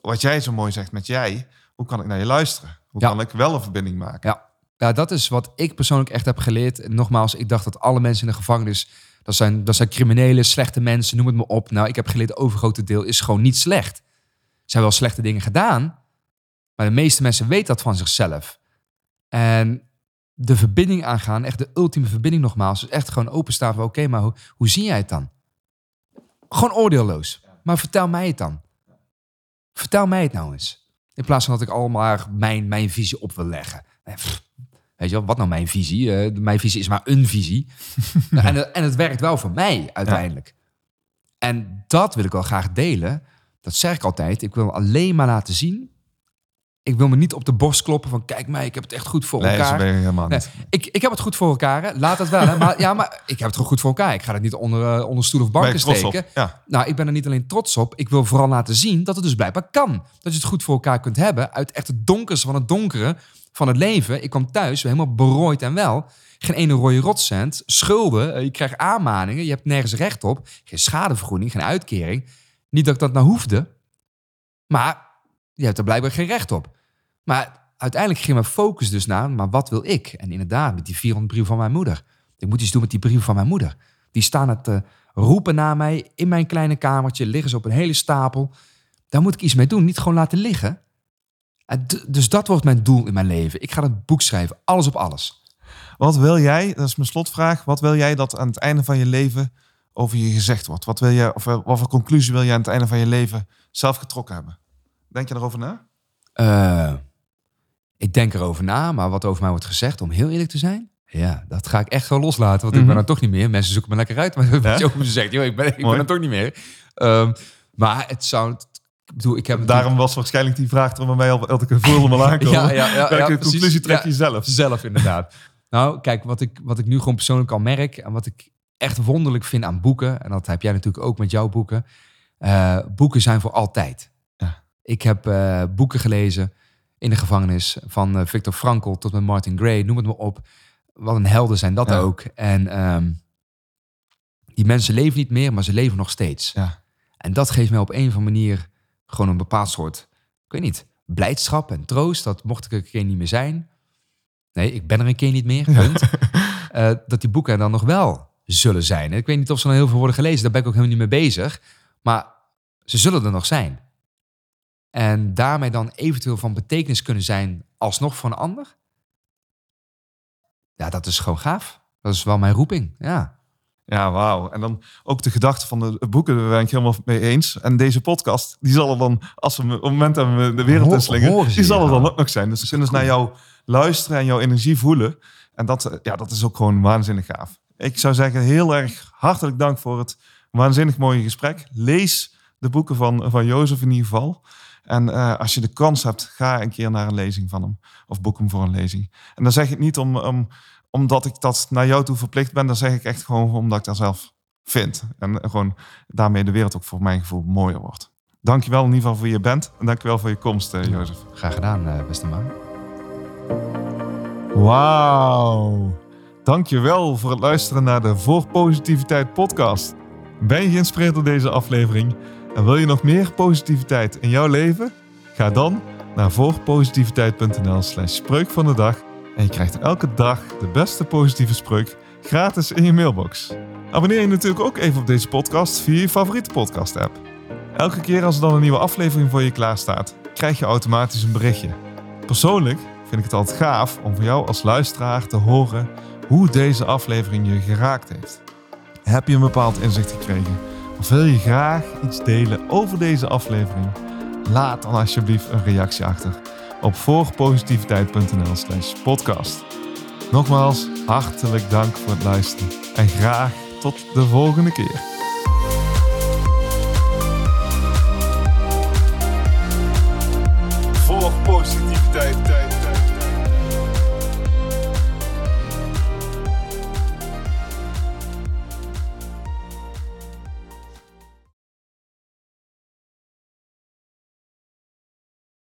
wat jij zo mooi zegt met jij, hoe kan ik naar je luisteren? Hoe Ja. kan ik wel een verbinding maken? Ja. ja, dat is wat ik persoonlijk echt heb geleerd. En nogmaals, ik dacht dat alle mensen in de gevangenis, dat zijn, dat zijn criminelen, slechte mensen, noem het maar op. Nou, ik heb geleerd, het overgrote deel is gewoon niet slecht. Er zijn wel slechte dingen gedaan, Maar de meeste mensen weten dat van zichzelf. En de verbinding aangaan, echt de ultieme verbinding nogmaals, is echt gewoon openstaan van oké, maar hoe, hoe zie jij het dan? Gewoon oordeelloos. Maar vertel mij het dan. Vertel mij het nou eens. In plaats van dat ik allemaal mijn, mijn visie op wil leggen. Nee, pff, weet je wel, wat nou mijn visie? Eh, mijn visie is maar een visie. en, en het werkt wel voor mij uiteindelijk. En dat wil ik wel graag delen. Dat zeg ik altijd. Ik wil alleen maar laten zien. Ik wil me niet op de borst kloppen van kijk mij, ik heb het echt goed voor Nee, elkaar. ben je helemaal Nee, niet. ik, ik heb het goed voor elkaar. Hè. Laat het wel. Hè. Maar, ja, maar ik heb het gewoon goed voor elkaar. Ik ga het niet onder, eh, onder stoel of banken steken. Ja. Nou, ik ben er niet alleen trots op. Ik wil vooral laten zien dat het dus blijkbaar kan. Dat je het goed voor elkaar kunt hebben. Uit echt het donkerste van het donkere van het leven. Ik kwam thuis helemaal berooid en wel. Geen ene rode rotcent. Schulden. eh, Je krijgt aanmaningen. Je hebt nergens recht op. Geen schadevergoeding. Geen uitkering. Niet dat ik dat nou hoefde. Maar je hebt er blijkbaar geen recht op. Maar uiteindelijk ging mijn focus dus naar, maar wat wil ik? En inderdaad, met die 400 brieven van mijn moeder. Ik moet iets doen met die brieven van mijn moeder. Die staan het te roepen naar mij in mijn kleine kamertje, liggen ze op een hele stapel. Daar moet ik iets mee doen, niet gewoon laten liggen. En dus dat wordt mijn doel in mijn leven. Ik ga dat boek schrijven, alles op alles. Wat wil jij, dat is mijn slotvraag, wat wil jij dat aan het einde van je leven over je gezegd wordt? Wat wil je, of eh, wat voor conclusie wil je aan het einde van je leven zelf getrokken hebben? Denk je erover na? Eh, ik denk erover na, maar wat over mij wordt gezegd, om heel eerlijk te zijn, ja, dat ga ik echt gewoon loslaten. Want ik Mhm. ben er toch niet meer. Mensen zoeken me lekker uit, maar Ja? wat je over me zegt, joh, ik ben, ik ben er toch niet meer. Ehm, maar het zou, ik bedoel, ik heb Daarom was waarschijnlijk die vraag er bij mij al elke voelde me aankomen. Ja, ja, ja, Welke ja, conclusie trek Ja. je zelf? zelf inderdaad. nou, kijk, wat ik, wat ik nu gewoon persoonlijk al merk en wat ik echt wonderlijk vind aan boeken, en dat heb jij natuurlijk ook met jouw boeken, eh, boeken zijn voor altijd. Ja. Ik heb eh, boeken gelezen in de gevangenis, van eh, Viktor Frankl tot met Martin Gray, noem het maar op. Wat een helden zijn dat Ja. ook. En ehm, die mensen leven niet meer, maar ze leven nog steeds. Ja. En dat geeft mij op een of andere manier gewoon een bepaald soort, ik weet niet, blijdschap en troost. Dat mocht ik er een keer niet meer zijn. Nee, ik ben er een keer niet meer. Punt. Eh, dat die boeken er dan nog wel zullen zijn. Ik weet niet of ze dan heel veel worden gelezen. Daar ben ik ook helemaal niet mee bezig. Maar ze zullen er nog zijn. En daarmee dan eventueel van betekenis kunnen zijn alsnog voor een ander. Ja, dat is gewoon gaaf. Dat is wel mijn roeping. Ja. Ja, wauw. En dan ook de gedachte van de boeken, daar ben ik helemaal mee eens. En deze podcast, die zal er dan, als we op het moment dat we de wereld horen ze die zal er dan ook nog zijn. Dus ze kunnen ze naar jou luisteren en jouw energie voelen. En dat, eh, ja, dat is ook gewoon waanzinnig gaaf. Ik zou zeggen, heel erg hartelijk dank voor het waanzinnig mooie gesprek. Lees de boeken van, van Jozef in ieder geval. En eh, als je de kans hebt, ga een keer naar een lezing van hem. Of boek hem voor een lezing. En dan zeg ik het niet om, om, omdat ik dat naar jou toe verplicht ben. Dan zeg ik echt gewoon omdat ik dat zelf vind. En gewoon daarmee de wereld ook voor mijn gevoel mooier wordt. Dankjewel in ieder geval voor je bent. En dankjewel voor je komst, eh, Jozef. Graag gedaan, eh, beste man. Wauw. Dankjewel voor het luisteren naar de Voor Positiviteit podcast. Ben je geïnspireerd door deze aflevering en wil je nog meer positiviteit in jouw leven? Ga dan naar voorpositiviteit.nl slash spreuk van de dag en je krijgt elke dag de beste positieve spreuk gratis in je mailbox. Abonneer je natuurlijk ook even op deze podcast via je favoriete podcast app. Elke keer als er dan een nieuwe aflevering voor je klaar staat, krijg je automatisch een berichtje. Persoonlijk vind ik het altijd gaaf om van jou als luisteraar te horen hoe deze aflevering je geraakt heeft. Heb je een bepaald inzicht gekregen? Of wil je graag iets delen over deze aflevering? Laat dan alsjeblieft een reactie achter op voorpositiviteit.nl/slash podcast. Nogmaals, hartelijk dank voor het luisteren en graag tot de volgende keer. Voor positiviteit.